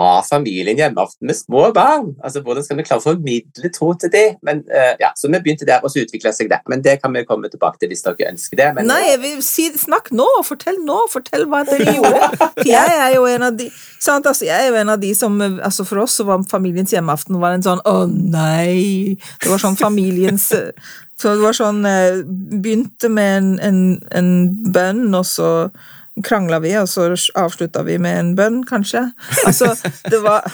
ha familien hjemmeaften med små barn. Altså, Hvordan skal vi klare å formidle tro til dem? Men, uh, ja, så vi begynte der, og så utvikla seg det. Men det kan vi komme tilbake til hvis dere ønsker det. Men, Nei, jeg si, snakk nå! Fortell nå! Fortell hva dere gjorde. For jeg er jo en av de sant, altså, jeg er jo en av de som altså For oss så var familiens hjemmeaften var en sånn å nei! Det var sånn familiens Så det var sånn eh, Begynte med en, en, en bønn, og så krangla vi, og så avslutta vi med en bønn, kanskje. Altså, det var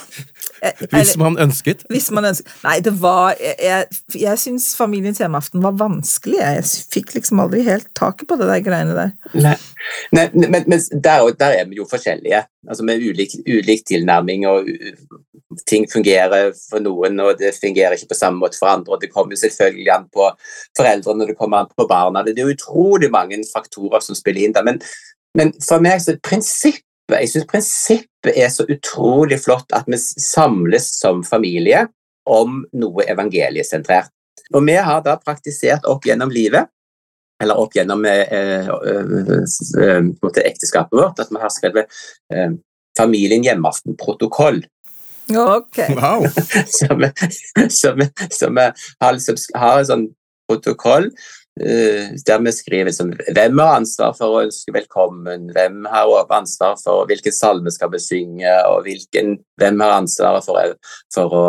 eller, Hvis man ønsket? Hvis man ønsket. Nei, det var Jeg, jeg, syns Familiens hjemmeaften var vanskelig. Jeg fikk liksom aldri helt taket på det der greiene der. Nei, Nei men, men der, der, er vi jo forskjellige. Altså Med ulik, ulik tilnærming, og ting fungerer for noen, og det fungerer ikke på samme måte for andre. og Det kommer selvfølgelig an på foreldrene, og det kommer an på barna. Det er utrolig mange faktorer som spiller inn der. Men men for meg så prinsippet jeg synes prinsippet er så utrolig flott at vi samles som familie om noe evangeliesentrert. Og vi har da praktisert opp gjennom livet, eller opp gjennom eh, eh, eh, ekteskapet vårt, at vi har skrevet eh, Familien hjemmeaften-protokoll. Okay. Wow. [LAUGHS] som, vi har, liksom, har en sånn protokoll Eh, der vi skriver som, hvem har ansvar for å ønske velkommen, hvem har ansvar for hvilken salme skal vi synge, og hvilken, hvem har ansvaret for, for, å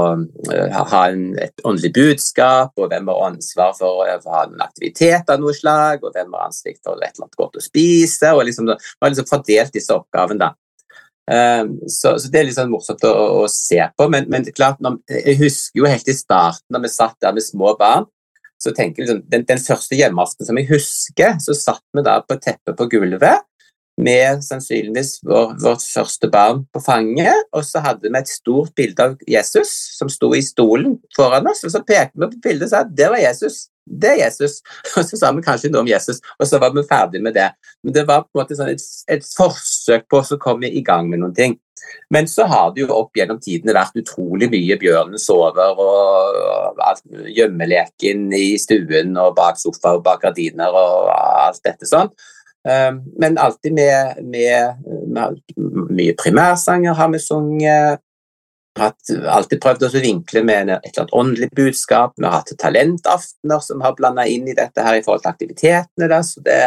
uh, ha en, et åndelig budskap, og hvem har ansvar for å ha en aktivitet av noe slag, og hvem har ansvar for et eller annet godt å spise. og liksom, Vi har liksom fordelt disse oppgavene. Uh, så, så, Det er litt sånn morsomt å, å se på, men, men klart, når, jeg husker jo helt i starten, da vi satt der med små barn, så tenker jeg liksom, den, den første hjemmeaften som jeg husker, så satt vi da på teppet på gulvet med sannsynligvis vår, vårt første barn på fanget, og så hadde vi et stort bilde av Jesus som sto i stolen foran oss, og så pekte vi på bildet og sa at det var Jesus. Det er Jesus. [LAUGHS] Og så sa vi kanskje noe om Jesus, og så var vi ferdig med det. Men det var på en måte sånn et, et forsøk på å komme i gang med noen ting. Men så har det jo opp gjennom tidene vært utrolig mye 'Bjørnen sover' og alt, gjemmeleken i stuen og bak sofa og bak gardiner og alt dette sånn. Men alltid med, med, med mye primærsanger har vi sunget. Har alltid prøvd å vinkle med et eller annet åndelig budskap. Vi har hatt talentaftener som har blanda inn i dette her i forhold til aktivitetene. Der, så det,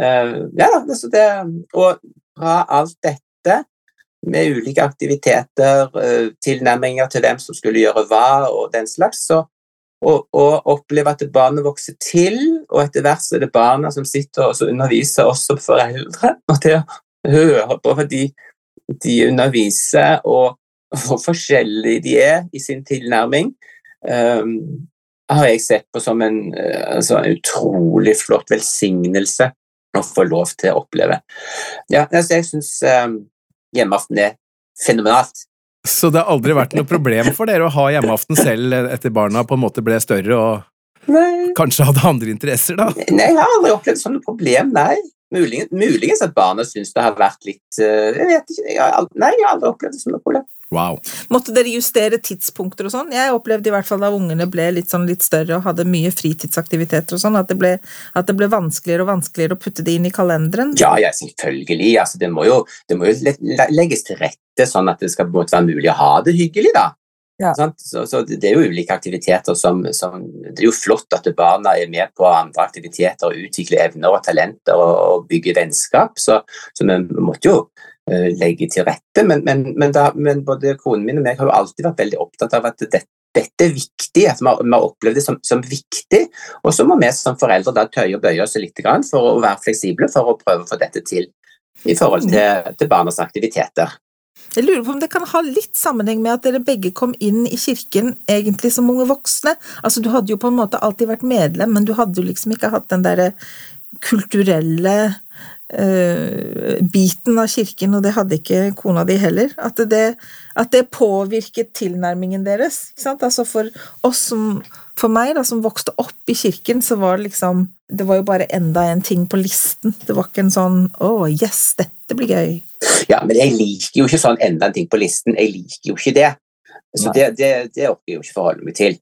uh, ja, så det, og fra alt dette med ulike aktiviteter, uh, tilnærminger til hvem som skulle gjøre hva og den slags. Så, og, oppleve at barnet vokser til, og etter hvert så er det barna som sitter og underviser oss som foreldre. [LAUGHS] Og det å høre på de, de underviser, og hvor forskjellige de er i sin tilnærming, um, har jeg sett på som en, eh, altså, en utrolig flott velsignelse å få lov til å oppleve. Ja, altså, jeg synes um, hjemmeaften er fenomenalt. Så det har aldri vært noe problem for dere å ha hjemmeaften selv etter barna på en måte ble større og Nei, kanskje hadde andre interesser, da? nei, jeg har aldri opplevd sånne problem, nei. Muligens, muligens at barna syns det har vært litt eh, Jeg vet ikke. Jeg har, nei, jeg har aldri opplevd det som noe problem. Wow. Måtte dere justere tidspunkter og sånn? Jeg opplevde i hvert fall da ungene ble litt, sånn litt større og hadde mye fritidsaktiviteter og sånn, at at det ble vanskeligere og vanskeligere å putte det inn i kalenderen. Ja, ja, selvfølgelig. Altså, det, må jo, det må jo le- le- legges til rette sånn at det skal være mulig å ha det hyggelig, da. Ja. Så, så det er jo ulike aktiviteter som, som Det er jo flott at barna er med på andre aktiviteter og utvikler evner og talenter og, og bygger vennskap, så, så vi måtte jo legge til rette. Men, men, men, da, men både konen min og meg har jo alltid vært veldig opptatt av at dette, dette er viktig, at vi har, vi har opplevd det som, som viktig. Og så må vi som foreldre da tøye og bøye oss litt for å være fleksible for å prøve å få dette til i forhold til, til barnas aktiviteter. Jeg lurer på om det kan ha litt sammenheng med at dere begge kom inn i kirken egentlig som unge voksne. Altså, du hadde jo på en måte alltid vært medlem, men du hadde jo liksom ikke hatt den derre kulturelle eh, biten av kirken, og det hadde ikke kona di heller. At det, at det påvirket tilnærmingen deres. Altså for oss som For meg, da, som vokste opp i kirken, så var det liksom Det var jo bare enda en ting på listen. Det var ikke en sånn Å, yes, dette blir gøy. Ja, men jeg liker jo ikke sånn enda en ting på listen. Jeg liker jo ikke det. Så det, det, det orker jeg jo ikke forholde meg til.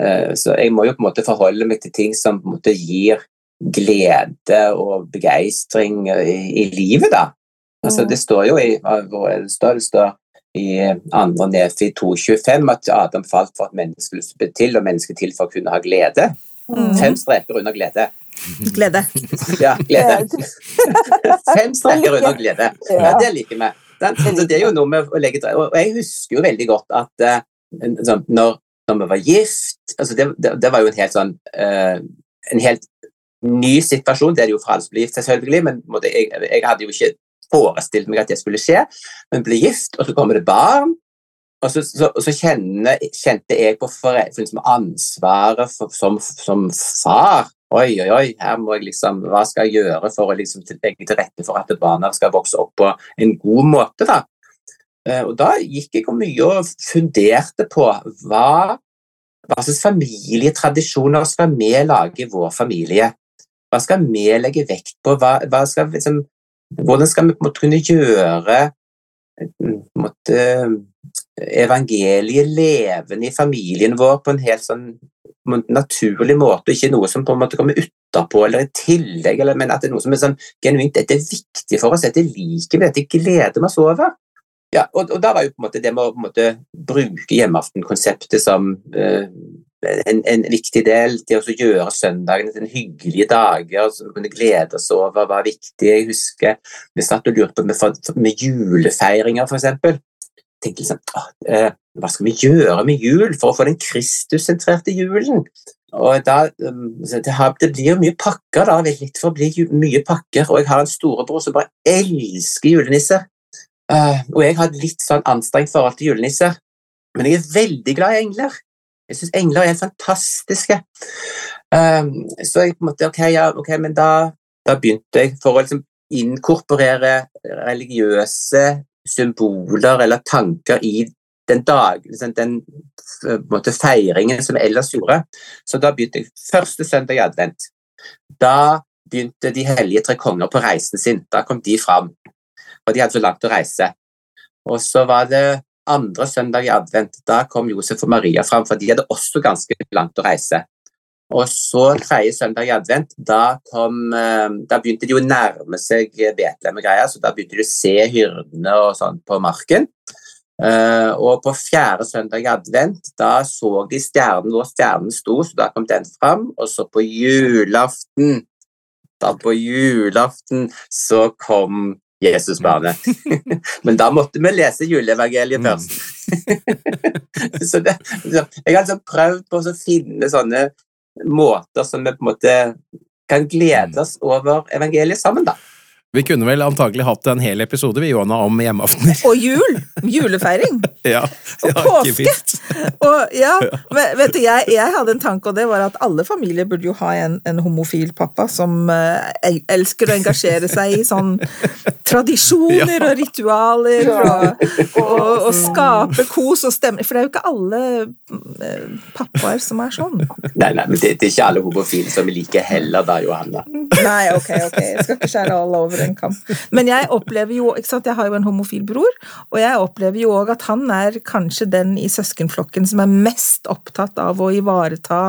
Eh, Så jeg må jo på en måte forholde meg til ting som på en måte gir glede og begeistring i, i livet, da. Altså, Mm. det står jo i hvor det står, det står i andre Nefi 2.25 at Adam falt for at mennesket skulle slippe til, og mennesket til for å kunne ha glede. Mm. Fem streker under glede. Glede. Ja, glede. Fem streker under glede. Ja, det liker vi. Det er jo noe med å legge til Og jeg husker jo veldig godt at eh, sånn, når, når vi var gift altså det, det, det var jo en helt sånn eh, En helt ny situasjon. Det er det jo for alle som blir gift, selvfølgelig, men jeg, jeg hadde jo ikke forestilt meg at det skulle skje. Men ble gift, og så kommer det barn. Og så, så, så kjenne, kjente jeg på fore- for liksom ansvaret for, som, som far. Oi, oi, oi, her må jeg liksom, hva skal jeg gjøre for å liksom legge til rette for at barna skal vokse opp på en god måte? da? Eh, Og da gikk jeg mye og funderte på hva, hva slags familietradisjoner skal vi lage i vår familie? Hva skal vi legge vekt på? Hva, hva skal, liksom, hvordan skal vi måte kunne gjøre eh, måte, evangeliet levende i familien vår på en helt sånn naturlig måte, ikke noe som på en måte kommer utapå eller i tillegg, eller, men at det er noe som er sånn genuint Dette er viktig for oss, dette liker vi, dette gleder vi oss over. Ja, og, og da var jo på en måte det med å måte, bruke hjemmeaftenkonseptet som eh, en, en viktig del til å gjøre søndagene til hyggelige dager som vi kunne glede oss over, var viktig. Jeg husker vi satt og lurte på med, med julefeiringer, eksempel. Tenkte liksom, eh, hva skal vi gjøre med jul for å få den Kristus-sentrerte julen? Og da, um, det, det blir jo mye pakker da, litt for å bli mye pakker, og jeg har en storebror som bare elsker julenisser. Eh, og jeg har et litt sånn anstrengt forhold til julenisser, men jeg er veldig glad i engler. Jeg syns engler er fantastiske. Um, så jeg på en måte, ok, ja, ok, men da, da begynte jeg for å liksom inkorporere religiøse symboler eller tanker i den dag, liksom den måte, feiringen som jeg ellers gjorde. Så da begynte jeg første søndag i advent. Da begynte de hellige tre konger på reisen sin. Da kom de fram, og de hadde så langt å reise. Og så var det andre søndag i advent. Da kom Josef og Maria fram, for de hadde også ganske langt å reise. Og så tredje søndag i advent, da, kom, eh, da begynte de å nærme seg Betlehem og greier, så da begynte de å se hyrdene og sånn på marken. Eh, og på fjerde søndag i advent, da så de stjernen hvor stjernen sto, så da kom den fram. Og så på julaften, da på julaften så kom Jesusbarnet. [LAUGHS] Men da måtte vi lese juleevangeliet Mm. først. [LAUGHS] så det, jeg har altså prøvd på å finne sånne måter som vi på en måte kan glede oss over evangeliet sammen, da. Vi kunne vel antagelig hatt en hel episode vi, Johanna, om hjemmeaftener. Og jul! Julefeiring. [LAUGHS] ja, Og påske. [LAUGHS] Og ja, men vet du, jeg, jeg hadde en tanke, og det var at alle familier burde jo ha en, en homofil pappa som eh, elsker å engasjere seg i sånn tradisjoner Ja. og ritualer, og, og, og skape kos og stemning. For det er jo ikke alle eh, pappaer som er sånn. Nei, nei, men det, det er ikke alle homofile som liker heller, da, Johanna. Nei, ok, ok, jeg skal ikke skjære alle over en kamp. Men jeg opplever jo, ikke sant, jeg har jo en homofil bror, og jeg opplever jo òg at han er kanskje den i søskenflokken som er mest opptatt av å ivareta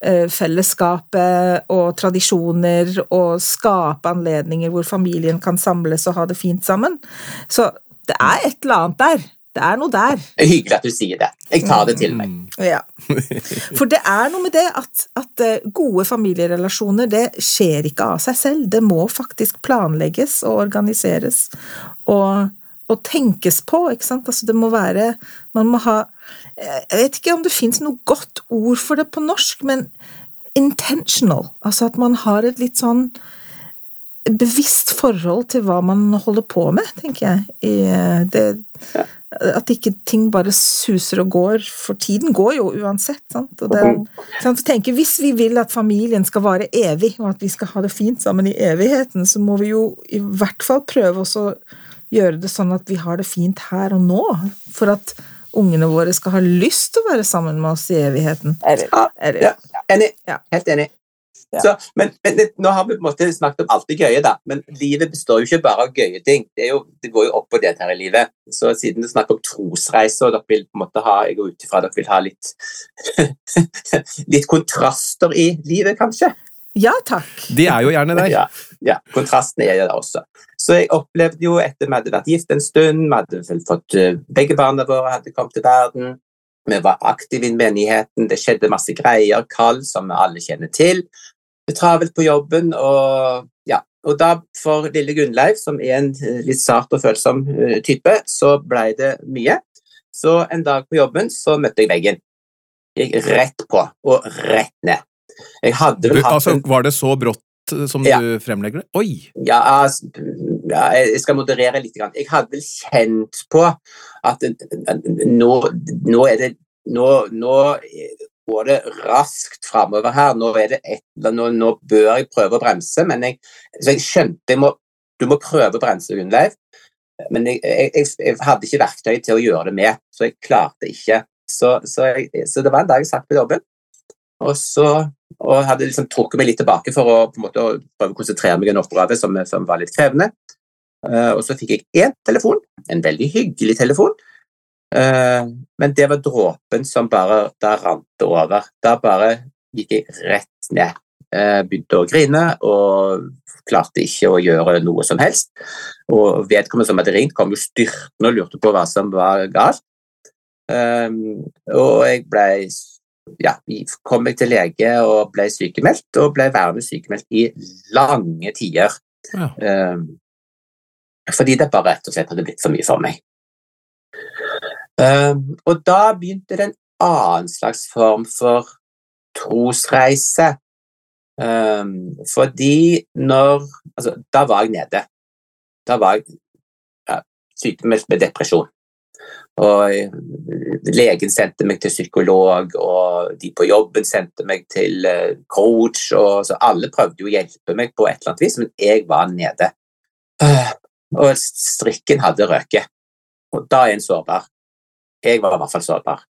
eh, fellesskapet og tradisjoner og skape anledninger hvor familien kan samles og ha det fint sammen. Så det er et eller annet der. Det er noe der. Er Hyggelig at du sier det. Jeg tar det til meg. Ja. For det er noe med det at, at eh, gode familierelasjoner det skjer ikke av seg selv. Det må faktisk planlegges og organiseres og, og tenkes på. ikke sant? Altså det må være Man må ha eh, Jeg vet ikke om det fins noe godt ord for det på norsk, men intentional. Altså at man har et litt sånn bevisst forhold til hva man holder på med, tenker jeg. I det det, at ikke ting bare suser og går, for tiden går jo uansett. Sant? Og det, sant? Jeg tenker, hvis vi vil at familien skal vare evig, og at vi skal ha det fint sammen i evigheten, så må vi jo i hvert fall prøve oss å gjøre det sånn at vi har det fint her og nå, for at ungene våre skal ha lyst til å være sammen med oss i evigheten. Eller, ja. Enig. Ja. Helt enig. Ja. Så, men, men nå har vi på en måte snakket om alt det gøye, da. Men livet består jo ikke bare av gøye ting. Det, er jo, det går jo opp og ned her i livet. Så siden du snakker om trosreiser, og dere vil på en måte ha Jeg går ut ifra dere vil ha litt [LAUGHS] Litt kontraster i livet, kanskje? Ja takk. De er jo gjerne der. Ja, ja, kontrastene er det også. Så jeg opplevde jo etter vi hadde vært gift en stund, vi hadde vel fått eh, begge barna våre hadde kommet til verden, vi var aktive i menigheten, det skjedde masse greier, Carl, som vi alle kjenner til. Travelt på jobben, og ja. Og da for lille Gunnleiv, som er en eh, litt sart og følsom eh, type, så ble det mye. Så en dag på jobben så møtte jeg veggen. Gikk rett på, og rett ned. Jeg hadde vel hatt altså, var det så brått eh, som Ja. du fremlegger det? Oi! Ja, altså, ja, jeg skal moderere litt. Jeg hadde vel kjent på at nå, nå er det nå, nå går det raskt framover her. Nå, et, nå, nå bør jeg prøve å bremse, men jeg, jeg skjønte jeg må, du må prøve å bremse, Gunnleiv. Men jeg, jeg, jeg, hadde ikke verktøy til å gjøre det med, så jeg klarte ikke. Så, så, så det var en dag jeg satt på jobben, og så og hadde liksom trukket meg litt tilbake for å, måte, prøve å konsentrere meg om oppgave som, som var litt krevende. Uh, og så fikk jeg én telefon, en veldig hyggelig telefon, men det var dråpen som bare Da rant det over. Da bare gikk jeg rett ned. Eh, begynte å grine og klarte ikke å gjøre noe som helst. Og vedkommende som hadde ringt, kom jo styrtende og lurte på hva som var galt. Eh, og jeg ble ja, kom jeg til lege og ble sykemeldt, og ble værende sykemeldt i lange tider. Ja. Eh, fordi det bare rett og slett hadde blitt for mye for meg. Eh, og da begynte det en annen slags form for trosreise. Eh, fordi når Altså, da var jeg nede. Da var jeg ja, sykemeldt med depresjon. Og eh, legen sendte meg til psykolog, og de på jobben sendte meg til eh, coach. Og, så alle prøvde jo å hjelpe meg på et eller annet vis, men jeg var nede. Øh, Og strikken hadde røket. Og da er en sårbar. Jeg var i hvert fall sårbar.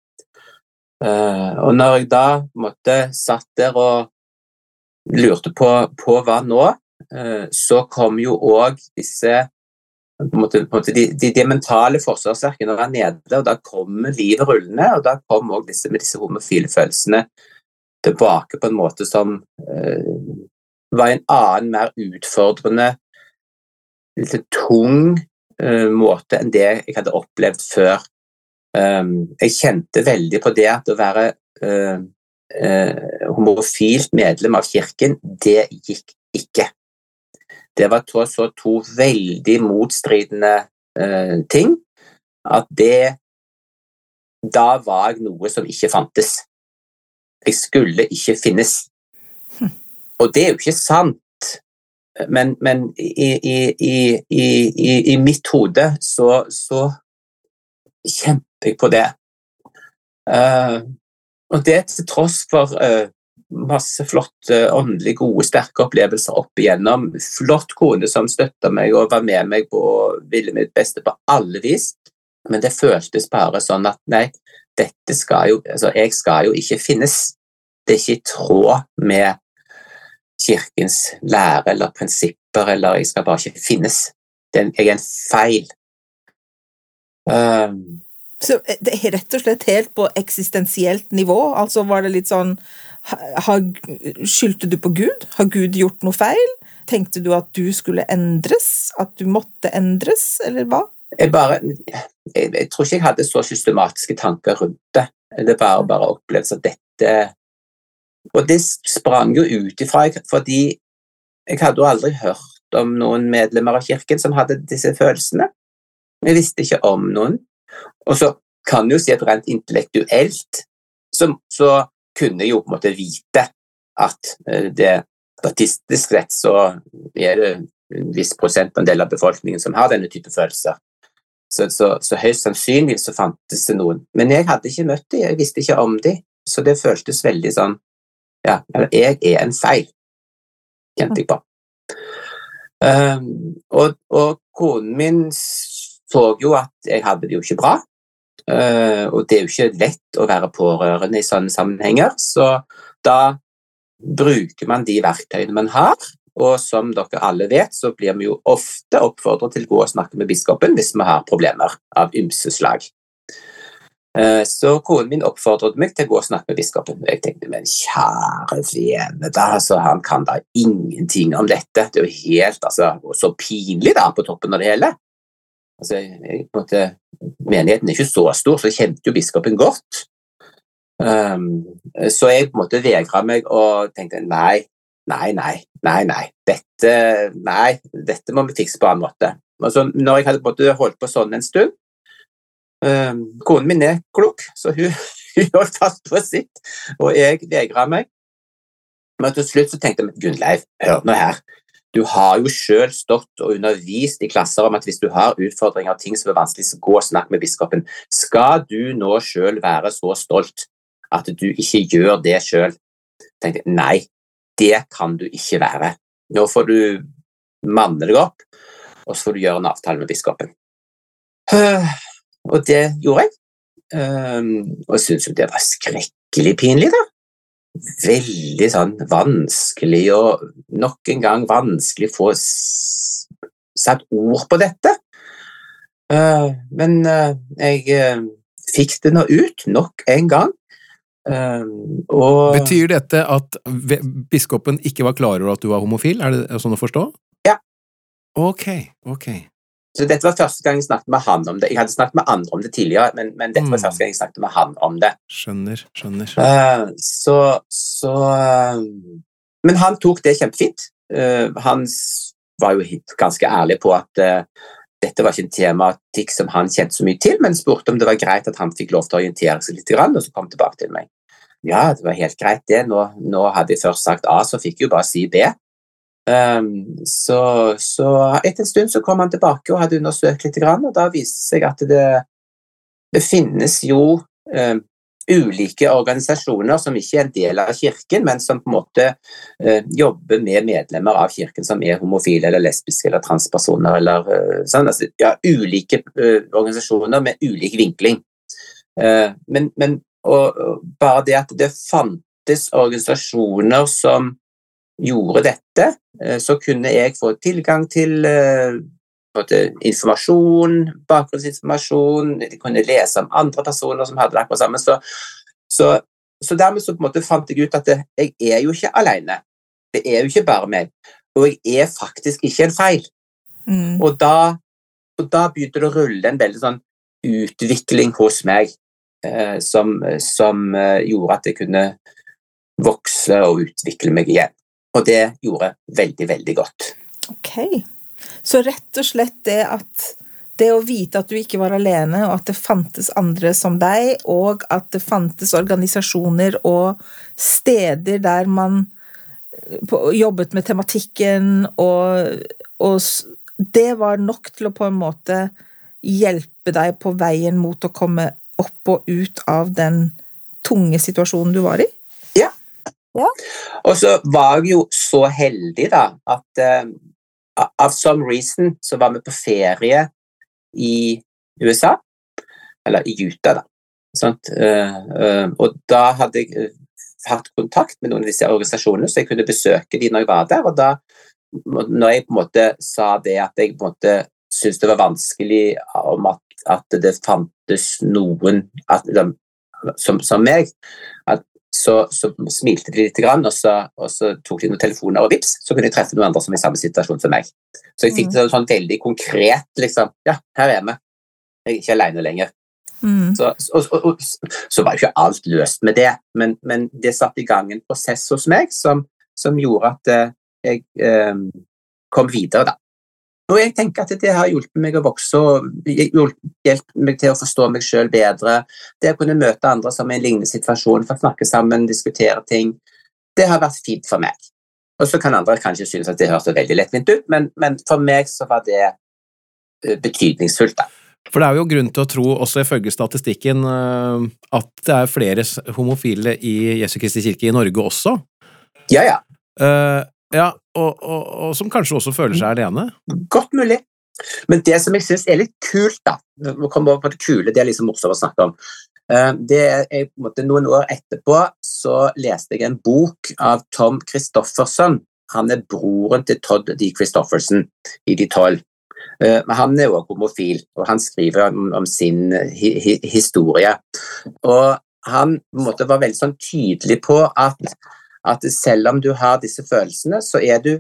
Eh, og når jeg da måtte satt der og lurte på, på hva nå, eh, så kom jo òg disse på måte, de, de, de mentale forsvarsverkene var nede, og da kommer livet rullende, og da kom òg disse disse homofile følelsene tilbake på en måte som eh, var en annen, mer utfordrende, litt tung eh, måte enn det jeg hadde opplevd før. Um, jeg kjente veldig på det at å være eh, eh, homofilt medlem av kirken, det gikk ikke. Det var to, så to veldig motstridende eh, ting at det Da var jeg noe som ikke fantes. Jeg skulle ikke finnes. Og det er jo ikke sant. men, men i, i, i, i, mitt hode så, så kjemper jeg på det. Uh, og det til tross for uh, masse flotte, åndelig gode, sterke opplevelser opp igjennom. Flott kone som støtta meg og var med meg på ville mitt beste på alle vis. Men det føltes bare sånn at nei, dette skal jo Altså, jeg skal jo ikke finnes. Det er ikke i tråd med kirkens lære eller prinsipper, eller jeg skal bare ikke finnes. jeg er en feil. Um, så det er rett og slett helt på eksistensielt nivå? Altså var det litt sånn har, Skyldte du på Gud? Har Gud gjort noe feil? Tenkte du at du skulle endres? At du måtte endres, eller hva? Jeg, bare, jeg, jeg tror ikke jeg hadde så systematiske tanker rundt det. Det var bare opplevelse av dette Og det sprang jo ut ifra fordi jeg hadde jo aldri hørt om noen medlemmer av kirken som hadde disse følelsene. Jeg visste ikke om noen. Og så kan jo si at rent intellektuelt så, så kunne jeg jo på en måte vite at eh, det statistisk sett så er det en viss prosentandel av befolkningen som har denne type følelser. Så, så, så, høyst sannsynlig så fantes det noen. Men jeg hadde ikke møtt dem, jeg visste ikke om dem, så det føltes veldig sånn Ja, jeg er en feil, kjente jeg på. Um, og, og konen min så jo at jeg hadde det jo ikke bra. Uh, og det er jo ikke lett å være pårørende i sånne sammenhenger, så da bruker man de verktøyene man har. Og som dere alle vet, så blir vi jo ofte oppfordret til å gå og snakke med biskopen hvis vi har problemer av ymse slag. Uh, så konen min oppfordret meg til å gå og snakke med biskopen. Og jeg tenkte men kjære vene, da, altså, han kan da ingenting om dette. Det er jo helt altså, så pinlig da på toppen av det hele. Altså, jeg, måte, menigheten er ikke så stor, så kjente jo biskopen godt. Um, så jeg på en måte vegra meg og tenkte nei, nei, nei, nei, nei. Dette, nei, dette må vi fikse på en annen måte. Altså, når jeg hadde på en måte holdt på sånn en stund um, Konen min er klok, så hun, [LAUGHS] hun holdt fast på sitt, og jeg vegra meg. Men til slutt så tenkte jeg Gunnleiv, hør nå her. Du har jo selv stått og undervist i klasser om at hvis du har utfordringer og ting som er vanskelig, så gå og snakk med biskopen. Skal du nå selv være så stolt at du ikke gjør det selv? Tenkte nei, det kan du ikke være. Nå får du manne deg opp, og så får du gjøre en avtale med biskopen. Og det gjorde jeg. Og jeg syntes jo det var skrekkelig pinlig, da veldig sånn vanskelig og nok en gang vanskelig å få satt ord på dette. Uh, men uh, jeg uh, fikk det nå ut, nok en gang. Og... Betyr dette at biskopen ikke var klar over at du var homofil? Er det sånn å forstå? Ja. Ok, ok. Så dette var første gang jeg snakket med han om det. Jeg hadde snakket med andre om det tidligere, men, men dette var mm. første gang jeg snakket med han om det. Skjønner, skjønner. Uh, så, så uh, Men han tok det kjempefint. Uh, han var jo ganske ærlig på at dette var ikke en tematikk som han kjente så mye til, men spurte om det var greit at han fikk lov til å orientere seg litt, og så kom tilbake til meg. Ja, det var helt greit, det. Nå, nå hadde jeg først sagt A, så fikk jeg jo bare si B. Um, så, så, etter en stund så kom han tilbake og hadde undersøkt litt, og da viste det seg at det, det finnes jo um, ulike organisasjoner som ikke er en del av kirken, men som på en måte uh, jobber med medlemmer av kirken som er homofile eller lesbiske eller transpersoner eller uh, sånn. Altså, ja, ulike uh, organisasjoner med ulik vinkling. men, men og, og bare det at det fantes organisasjoner som gjorde dette, eh, så kunne jeg få tilgang til eh, informasjon, bakgrunnsinformasjon, jeg kunne lese om andre personer som hadde det akkurat samme. Så, så, så, dermed så fant jeg ut at jeg er jo ikke alene. Det er jo ikke bare meg. Og jeg er faktisk ikke en feil. Mm. Og, da, og, da, begynte det å rulle en veldig sånn utvikling hos meg eh, som, som eh, gjorde at jeg kunne vokse og utvikle meg igjen. Og det gjorde veldig, veldig godt. Ok. Så rett og slett det at det å vite at du ikke var alene, og at det fantes andre som deg, og at det fantes organisasjoner og steder der man jobbet med tematikken, og, og det var nok til å på en måte hjelpe deg på veien mot å komme opp og ut av den tunge situasjonen du var i? Ja. Og så var jeg jo så heldig, da, at uh, av some reason så var vi på ferie i USA, eller i Utah, da. Uh, uh, og da hadde jeg hatt kontakt med noen av disse organisasjonene, så jeg kunne besøke de når jeg var der. og da når jeg på en måte sa det at jeg på en måte syntes det var vanskelig om at, at det fantes noen at, som, som, meg, at, så, så, smilte de litt, og så, og så, tok de noen telefoner, og vips, så kunne jeg treffe noen andre som er i samme situasjon som meg. Så jeg fikk det sånn veldig konkret, liksom. Ja, her er vi. Jeg er ikke alene lenger. Mm. Så, og, og, og, så, var jo ikke alt løst med det, men, men det satte i gang en prosess hos meg som, som gjorde at eh, jeg eh, kom videre, da. Og jeg tenker at det har hjulpet meg å vokse og hjulpet meg til å forstå meg selv bedre. Det å kunne møte andre som er i en lignende situasjon, få snakke sammen, diskutere ting, det har vært fint for meg. Og så kan andre kanskje synes at det høres veldig lettvint ut, men, men for meg så var det betydningsfullt, da. For det er jo grunn til å tro, også ifølge statistikken, at det er flere homofile i Jesu Kristi kirke i Norge også. Ja, ja. Uh, ja, og, og, og, som kanskje også føler seg alene? Godt mulig. Men det som jeg syns er litt kult, da Vi kommer over på det kule, det er liksom morsomt å snakke om. Uh, det er, måte, Noen år etterpå så leste jeg en bok av Tom Christofferson. Han er broren til Todd D. Christofferson i De tolv. Eh, men han er også homofil, og han skriver om, om sin hi, historie. Og han måte, var veldig sånn tydelig på at, at, selv om du har disse følelsene, så er du,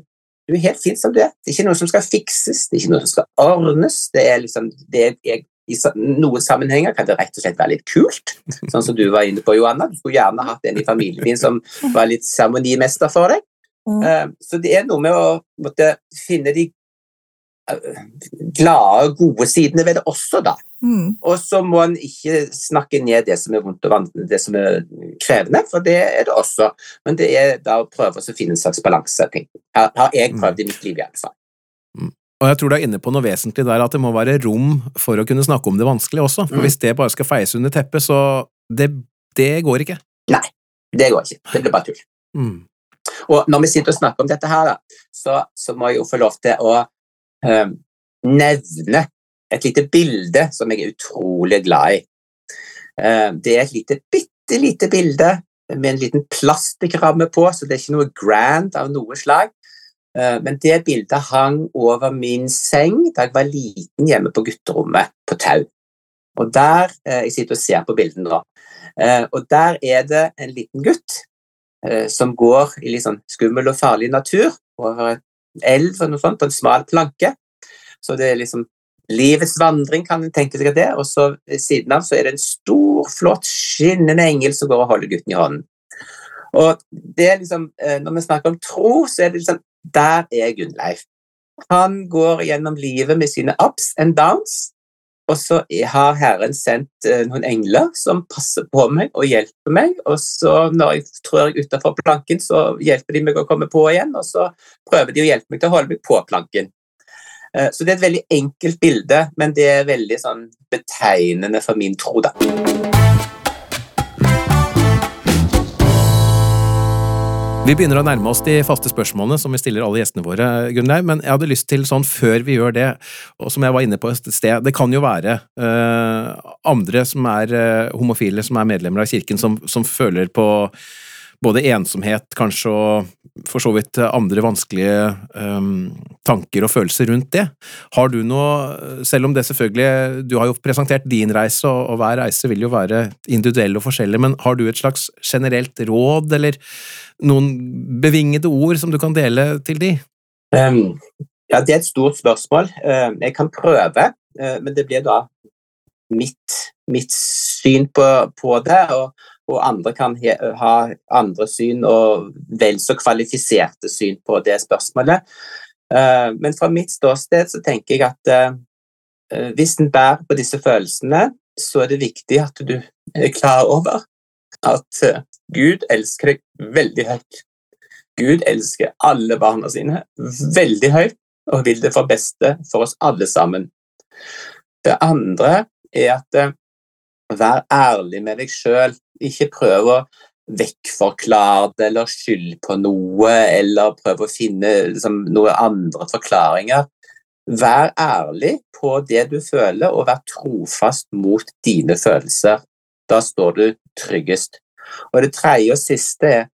du er helt fin som du er. Det er ikke noe som skal fikses, det er ikke noe som skal ordnes. Det er liksom, det er, I noen sammenhenger kan det rett og slett være litt kult, sånn som du var inne på, Johanna. Du skulle gjerne hatt en i familien din som var litt seremonimester for deg. Mm. Eh, så det er noe med å måtte finne de glade, og gode sidene ved det også, da. Mm. Og så må en ikke snakke ned det som er vondt og vanskelig, det som er krevende, for det er det også. Men det er da å prøve å finne en slags balanse. Har jeg mm. prøvd i mitt liv, i alle fall. Mm. Og jeg tror du er inne på noe vesentlig der, at det må være rom for å kunne snakke om det vanskelige også. For mm. hvis det bare skal feies under teppet, så det, det, går ikke. Nei, det går ikke. Det blir bare tull. Mm. Og når vi sitter og snakker om dette her, da, så, så må jeg jo få lov til å eh, nevne et lite bilde som jeg er utrolig glad i. Eh, det er et lite, bitte lite bilde med en liten plastikkramme på, så det er ikke noe grand av noe slag. Eh, men det bildet hang over min seng da jeg var liten hjemme på gutterommet på Tau. Og der, eh, Jeg sitter og ser på bildet nå. Og der er det en liten gutt eh, som går i litt sånn skummel og farlig natur over et elv og noe på en smal planke. Så det er liksom livets vandring, kan en tenke seg det. Og så ved siden av så er det en stor, flott, skinnende engel som går og holder gutten i hånden. Og det er liksom, eh, Når vi snakker om tro, så er det liksom Der er Gunnleif. Han går gjennom livet med sine ups and downs, og så har Herren sendt eh, noen engler som passer på meg og hjelper meg. Og så når jeg trår utafor planken, så hjelper de meg å komme på igjen. Og så prøver de å hjelpe meg til å holde meg på planken. Eh, så det er et veldig enkelt bilde, men det er veldig sånn betegnende for min tro, da. Vi begynner å nærme oss de faste spørsmålene som vi stiller alle gjestene våre, Gunnleif, men jeg hadde lyst til sånn før vi gjør det, og som jeg var inne på et sted, det kan jo være uh, andre som er uh, homofile, som er medlemmer av kirken, som, som føler på både ensomhet, kanskje, og for så vidt andre vanskelige um, tanker og følelser rundt det. Har du noe, selv om det selvfølgelig Du har jo presentert din reise, og, og hver reise vil jo være individuell og forskjellig, men har du et slags generelt råd, eller noen bevingede ord som du kan dele til de? Um, ja, det er et stort spørsmål. Uh, jeg kan prøve, uh, men det blir da mitt, mitt syn på, på det. og og andre kan ha andre syn og vel så kvalifiserte syn på det spørsmålet. Eh, men fra mitt ståsted så tenker jeg at eh, hvis en bærer på disse følelsene, så er det viktig at du er klar over at eh, Gud elsker deg veldig høyt. Gud elsker alle barna sine veldig høyt og vil det for beste for oss alle sammen. Det andre er at eh, vær ærlig med deg sjøl. Ikke prøv å vekkforklare det eller skylde på noe eller prøve å finne liksom, noen andre forklaringer. Vær ærlig på det du føler, og vær trofast mot dine følelser. Da står du tryggest. Og det tredje og siste er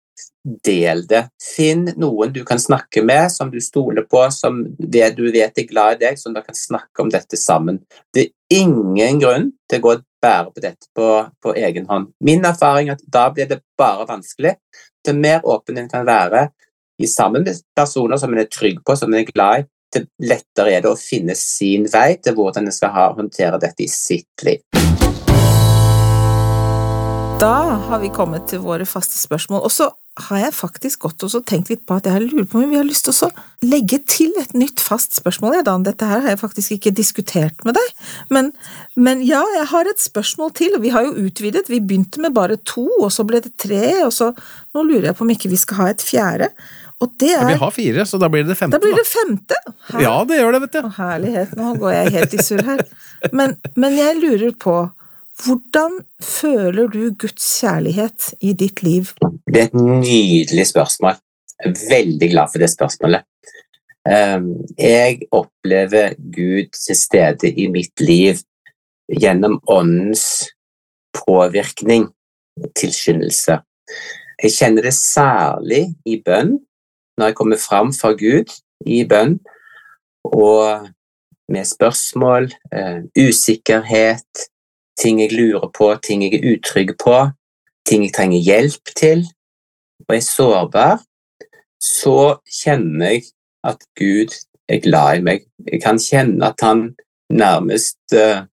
del det. Finn noen du kan snakke med, som du stoler på, som det du vet er glad i deg, som dere kan snakke om dette sammen. Det er ingen grunn til å gå og bære på dette på, på egen hånd. Min erfaring er at da blir det bare vanskelig. Det mer åpen en kan være i sammen med personer som en er trygg på, som en er glad i, det lettere er det å finne sin vei til hvordan en skal håndtere dette i sitt liv. Da har vi kommet til våre faste spørsmål. Og så har jeg faktisk gått og tenkt litt på at jeg lurer på om vi har lyst til å legge til et nytt fast spørsmål. Ja, Dan. Dette her har jeg faktisk ikke diskutert med deg, men, men, ja, jeg har et spørsmål til. og Vi har jo utvidet. Vi begynte med bare to, og så ble det tre, og så Nå lurer jeg på om ikke vi skal ha et fjerde. Og det er Vi har fire, så da blir det femte. Da blir det femte! Her. Ja, det gjør det, vet du. Å, herlighet, nå går jeg helt i surr her. Men, men jeg lurer på hvordan føler du Guds kjærlighet i ditt liv? Det er et nydelig spørsmål. Jeg er veldig glad for det spørsmålet. Ehm, jeg opplever Gud til stede i mitt liv gjennom Åndens påvirkning, tilskyndelse. Jeg kjenner det særlig i bønn, når jeg kommer fram for Gud i bønn, og med spørsmål, uh, usikkerhet, ting jeg lurer på, ting jeg er utrygg på, ting jeg trenger hjelp til, og er sårbar, så kjenner jeg at Gud er glad i meg. Jeg kan kjenne at han nærmest uh,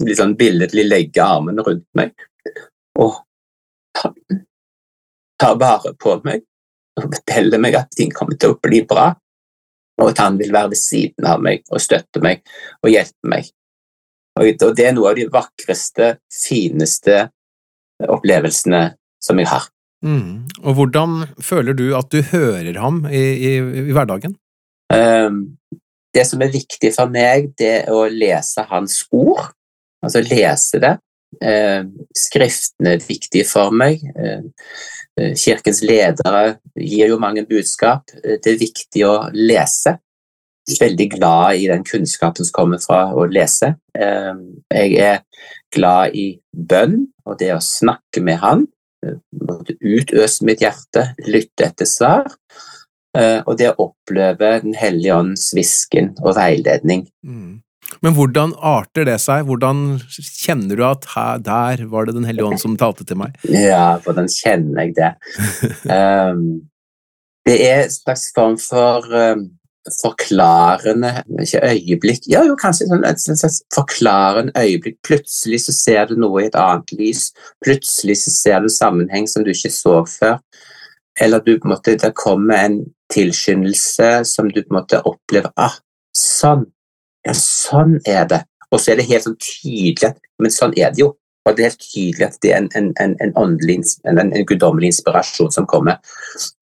litt sånn billedlig legger armene rundt meg og tar vare på meg og forteller meg at ting kommer til å bli bra, og at han vil være ved siden av meg og støtte meg og hjelpe meg. Og det er noe av de vakreste, fineste opplevelsene som jeg har. Mm. Og hvordan føler du at du hører ham i, i, i hverdagen? Um, det som er viktig for meg, det er å lese hans ord. Altså lese det. Uh, skriftene er viktige for meg. Uh, Eh, kirkens ledere gir jo mange budskap. Det er viktig å lese. Veldig glad i den kunnskapen som kommer fra å lese. Eh, jeg er glad i bønn og det å snakke med Han. Utøse mitt hjerte, lytte etter svar. Og det å oppleve Den hellige ånds hvisken og veiledning. Mm. Men hvordan arter det seg? Hvordan kjenner du at her, der var det Den hellige ånd som talte til meg? Ja, hvordan kjenner jeg det? um, [LAUGHS] det er en slags form for um, forklarende Ikke øyeblikk Ja, jo, kanskje sånn et slags forklarende øyeblikk. Plutselig så ser du noe i et annet lys. Plutselig så ser du sammenheng som du ikke så før. Eller du, på en måte, det kommer en tilskyndelse som du på en måte opplever ah, Sånn ja, sånn er det. Og så er det helt sånn tydelig at Men sånn er det jo. Og det er helt tydelig at det er en, en, en, åndelig, en, guddommelig inspirasjon som kommer.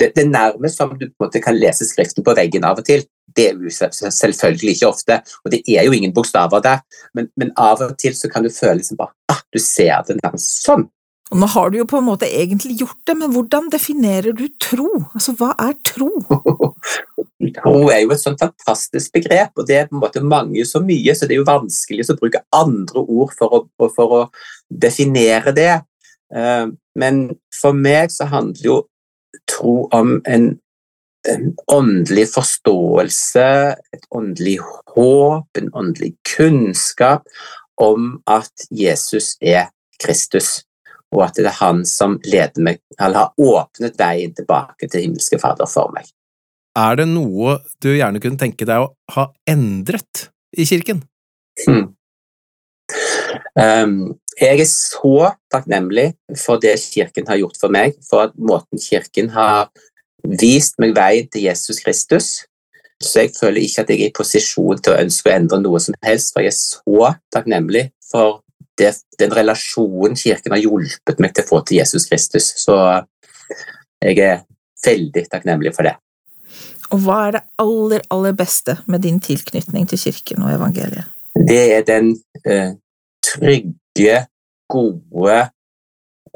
Det, det er nærmest som du kan lese skriften på veggen av og til. Det er selvfølgelig ikke ofte, og det er jo ingen bokstaver der, men, men av og til så kan du føle liksom bare ah, du ser det nærmest sånn. Og nå har du jo på en måte egentlig gjort det, men hvordan definerer du tro? Altså, hva er tro? [LAUGHS] Tro er jo et sånt fantastisk begrep, og det er på en måte mange så mye, så det er jo vanskelig å bruke andre ord for å, for å definere det. Eh, men for meg så handler jo tro om en, en åndelig forståelse, et åndelig håp, en åndelig kunnskap om at Jesus er Kristus og at det er han som leder meg, eller har åpnet veien tilbake til himmelske Fader for meg. Er det noe du gjerne kunne tenke deg å ha endret i kirken? Hmm. Um, jeg er så takknemlig for det kirken har gjort for meg, for at måten kirken har vist meg veien til Jesus Kristus. Så jeg føler ikke at jeg er i posisjon til å ønske å endre noe som helst, for jeg er så takknemlig for det, den relasjonen Kirken har hjulpet meg til å få til Jesus Kristus. Så jeg er veldig takknemlig for det. Og hva er det aller, aller beste med din tilknytning til kirken og evangeliet? Det er den eh, trygge, gode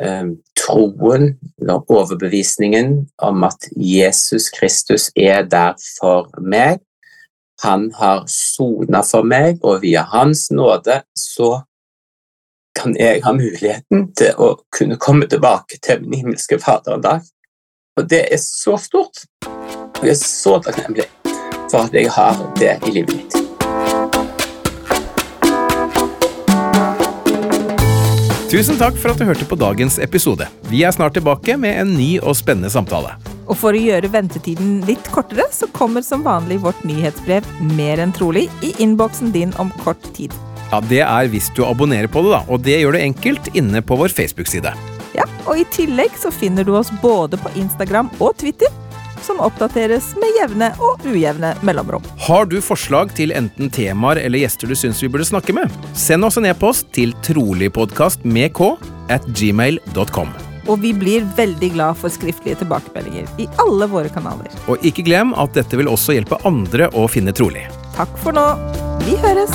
eh, troen eller overbevisningen om at Jesus Kristus er der for meg. Han har sona for meg, og via Hans nåde så kan jeg ha muligheten til å kunne komme tilbake til min himmelske Fader en dag. Og det er så stort. Og jeg er så takknemlig for at jeg har det i livet mitt. Tusen takk for at du hørte på dagens episode. Vi er snart tilbake med en ny og spennende samtale. Og for å gjøre ventetiden litt kortere, så kommer som vanlig vårt nyhetsbrev Mer enn trolig i innboksen din om kort tid. Ja, Det er hvis du abonnerer på det, da, og det gjør du enkelt inne på vår Facebook-side. Ja, og i tillegg så finner du oss både på Instagram og Twitter, som oppdateres med jevne og ujevne mellomrom. Har du forslag til enten temaer eller gjester du syns vi burde snakke med? Send oss en e-post til troligpodkast med k at gmail.com. Og vi blir veldig glad for skriftlige tilbakemeldinger i alle våre kanaler. Og ikke glem at dette vil også hjelpe andre å finne trolig. Takk for nå. Vi høres!